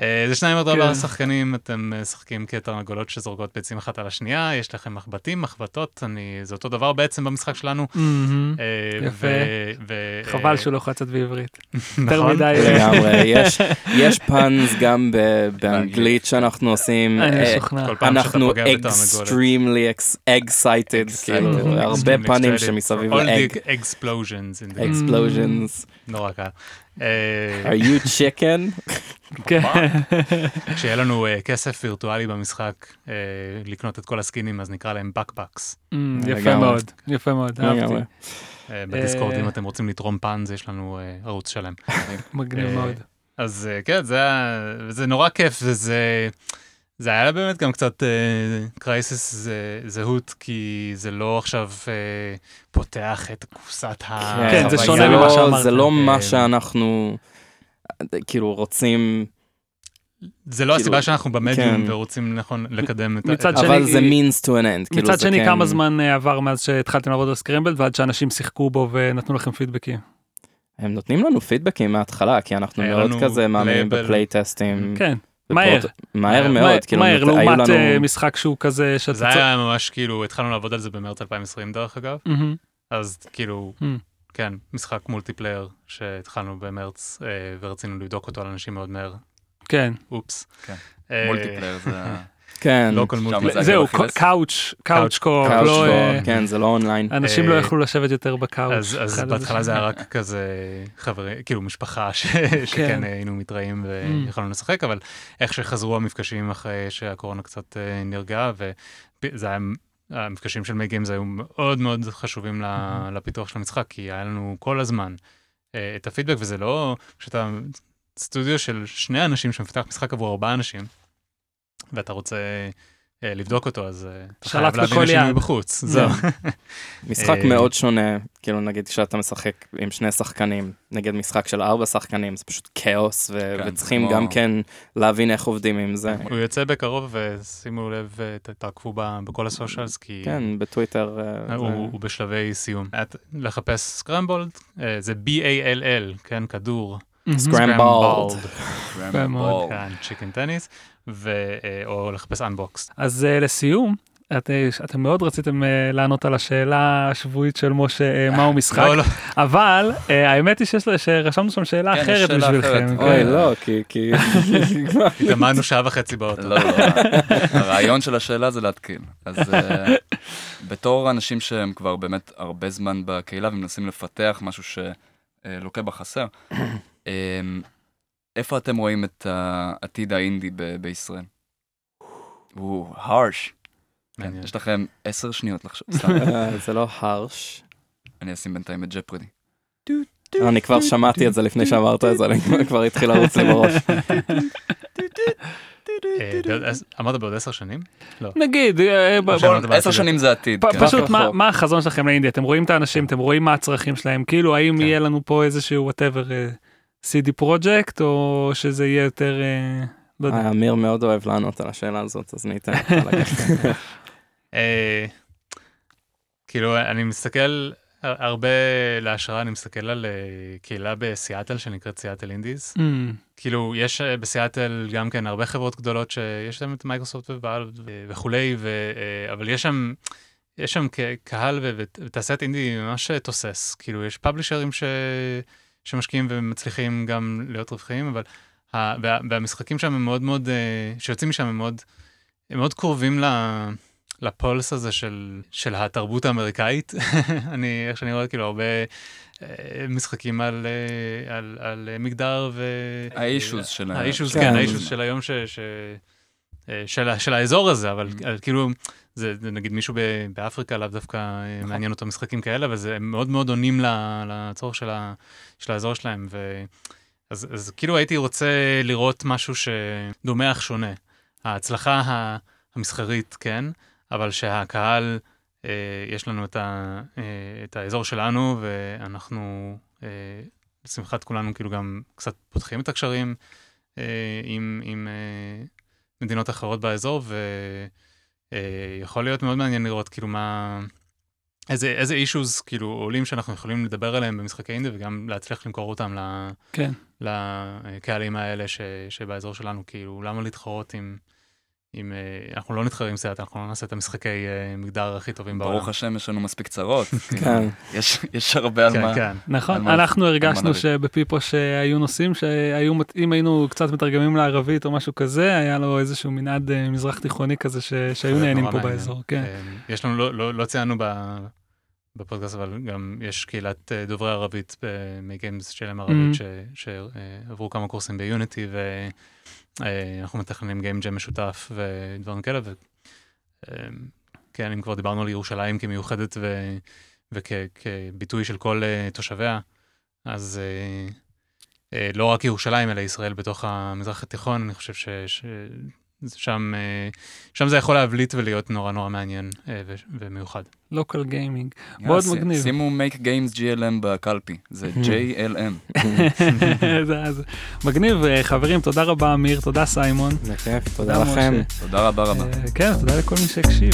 אה, זה שניים עד כן. ארבעה שחקנים, אתם אה, משחקים כתרנגולות שזורקות ביצים אחת על השנייה, יש לכם מחבטים, מחבטות, אני- זה אותו דבר בעצם במשחק שלנו. מהמם. אה, יפה. ו- ו- חבל שהוא לא יכול לצאת בעברית. יותר נכון? מדי. לגמרי, יש, יש פאנס גם ב- באנגלית שאנחנו עושים. אנחנו extremely excited. כאילו, Mm. הרבה excited שמסביב all the- explosions. נורא קל. אה, are you chicken? כן. כשיהיה לנו אה, כסף וירטואלי במשחק אה, לקנות את כל הסקינים, אז נקרא להם בקבקס. אמ, יפה. מאוד, יפה מאוד, אהבתי. אה, בדיסקורד. אם אתם רוצים לתרום פאנז, יש לנו ערוץ שלם. מגניב מאוד. אז כן, זה זה נורא כיף, וזה... זה היה באמת גם קצת קרייסיס זהות, כי זה לא עכשיו אה, פותח את קופסת ה... כן, זה חוויה. שונה לא- ממה שאמרת. זה לא אה, מה שאנחנו כאילו רוצים, זה לא הסיבה כאילו, שאנחנו במדיום כן. ורוצים נכון לקדם את ה... מצד את- שני- אבל זה means to an end. כאילו מצד זה שני, כן- כמה זמן אה, עבר מאז שהתחלתם לעבוד על Scrambled ועד שאנשים שיחקו בו ונתנו לכם פידבקים? הם נותנים לנו פידבקים מההתחלה, כי אנחנו מאוד כזה מאמינים לייבל. בפלייטסטים. כן, מהר. מהר מאוד, כאילו, מהר, לעומת אה, משחק שהוא כזה שאתה זה. היה ממש כאילו, התחלנו לעבוד על זה במרץ 2020 דרך אגב. אז כאילו. כן, משחק multiplayer שהתחלנו במרץ אה, ורצינו לבדוק אותו על אנשים מאוד מהר, כן. אופס. כן. אה, multiplayer זה... כן, לא כל. זה זהו. couch, couch co, couch לא... אה, כן, זה לא אונליין. אנשים לא אה, יכלו לשבת יותר ב couch. אז, בהתחלה. זה היה רק כזה חברים, כאילו משפחה כן. שכן היינו מתראים Mm. ויכולנו לשחק, אבל איך שחזרו המפגשים אחרי שהקורונה קצת אה, נרגעה, וזה היה, המפגשים של מי גיימס היו מאוד מאוד חשובים Mm-hmm. לפיתוח של המשחק, כי היה לנו כל הזמן אה, את הפידבק, וזה לא, כשאתה סטודיו של שני אנשים שמפתח משחק עבור ארבעה אנשים, ואתה רוצה... אה, לבדוק אותו, אז אה, אתה חייב להבין יד. בחוץ. זהו. משחק אה, מאוד שונה, כאילו נגיד כשאתה משחק עם שני שחקנים, נגיד משחק של ארבע שחקנים, זה פשוט כאוס, ו- כן, וצריכים כמו- גם כן להבין איך עובדים עם זה. הוא יוצא בקרוב ושימו לב, אה, תעקבו בכל הסושיאלס, כי כן, בטוויטר. הוא, זה- הוא בשלבי סיום. את, לחפש סקרמבולד, זה B-A-L-L, כן, כדור. מאוד. כן, צ'יקן טניס, ו- אה, או לחפש אנבוקס. אז אה, לסיום, את, אה, אתם מאוד רציתם לענות על השאלה השבועית של משה, מהו משחק, לא, לא, אבל האמת היא שיש שרשמנו שם שאלה כן, יש אחרת שאלה בשבילכם. אחרת. כן. אוי, לא, כי... כי- התאמנו שעה וחצי באוטו. לא, לא, הרעיון של השאלה זה להתקיל. אז בתור אנשים שהם כבר באמת הרבה זמן בקהילה ומנסים לפתח משהו שלוקה בחסר, אה, איפה אתם רואים את העתיד האינדי ב- בישראל? הוא harsh. כן. יש לכם עשר שניות לחשוב, סתם, אה, זה לא הרש. אני אשים בינתיים את ג'פרדי. אני כבר שמעתי את זה לפני שאמרת את זה, אני כבר- התחיל לרוץ לי בראש. אה, אמרת בעוד עשר שנים? נגיד, אה, אמרת בעתיד. עשר שנים זה עתיד, כן. פשוט מה- רחוק. מה החזון שלכם לאינדיה אתם רואים את האנשים אתם רואים מה הצרכים שלהם כאילו האם כן. יהיה לנו פה איזשהו whatever אה, CD Projekt או שזה יהיה יותר אה, לא יודע. אה, אמיר מאוד אוהב לענות על השאלה הזאת, אז אני אתן לך לגשת. אה, כאילו, אני מסתכל, הר- הרבה להשראה, אני מסתכל על קהילה בסיאטל שנקראת Seattle Indies. אמ, כאילו, יש בסיאטל גם כן הרבה חברות גדולות שיש להם את Microsoft ו Valve וכולי, ו, אבל יש שם, יש שם קהל ו- ותעשיית אינדי ממש תוסס. כאילו, יש פאבלישרים ש, שמשקיעים ומצליחים גם להיות רווחיים, אבל ה, וה, והמשחקים שם הם מאוד מאוד, אה, שיוצאים משם הם מאוד, הם מאוד קרובים ל... לפולס הזה של, של התרבות האמריקאית. אני, איך שאני רואה, כאילו, הרבה אה, משחקים על, אה, על, על מגדר ו... האישוז של ה- האישוז, כן. כן, האישוז של היום ש... ש... אה, של, של האזור הזה, אבל Mm. אה, כאילו, זה, זה נגיד מישהו ב, באפריקה לאו דווקא אה, נכון. מעניין אותו משחקים כאלה, אבל זה הם מאוד מאוד עונים לצורך של, ה, של האזור שלהם. ו... אז, אז כאילו הייתי רוצה לראות משהו שדומה אך שונה. ההצלחה המסחרית, כן, אבל שהקהל, אה, יש לנו את, ה, אה, את האזור שלנו, ואנחנו, אה, לשמחת כולנו, כאילו גם קצת פותחים את הקשרים אה, עם, עם אה, מדינות אחרות באזור, ויכול להיות מאוד מעניין לראות כאילו מה... איזה, איזה אישוז כאילו עולים שאנחנו יכולים לדבר עליהם במשחקי אינדי וגם להצליח למכור אותם ל, כן. לקהלים האלה ש, שבאזור שלנו, כאילו, למה להתחרות עם... עם אה, אנחנו לא נתחרים עם סיאט, אנחנו לא נעשה את המשחקי אה, מגדר הכי טובים בעולם. ברוך השם, יש לנו מספיק צרות. כאילו, כן. יש- יש הרבה על כן, מה. כן. נכון, מה- אנחנו הרגשנו. שבפיפו שהיו נושאים שהיו, אם היינו קצת מתרגמים לערבית או משהו כזה, היה לו איזשהו מנעד אה, מזרח תיכוני כזה ש- שהיו נהנים פה. באזור, כן. יש לנו, לא, לא, לא ציינו ב, בפודקאסט, אבל גם יש קהילת דוברי ערבית מגיימס שלהם ערבית, Mhm. שעברו כמה קורסים ביוניטי, ואנחנו מתכננים גיים ג'ם משותף ודברים כאלה, וכן, אם כבר דיברנו על ירושלים כמיוחדת ו, וכביטוי של כל אה, תושביה, אז אה, אה, לא רק ירושלים, אלא ישראל בתוך המזרח התיכון, אני חושב ש... ש... שם, אה, שם זה יכול להבליט ולהיות נורא נורא מעניין אה, ו- ומיוחד. לוקל גיימינג. יאללה, מאוד מגניב. שימו make games GLM בקלפי, זה JLM. זה- זה מגניב, אה, חברים, תודה רבה אמיר, תודה סיימון. בכיף, תודה תודה, לכם. תודה רבה רבה. אה, כן, תודה לכל מי שהקשיב.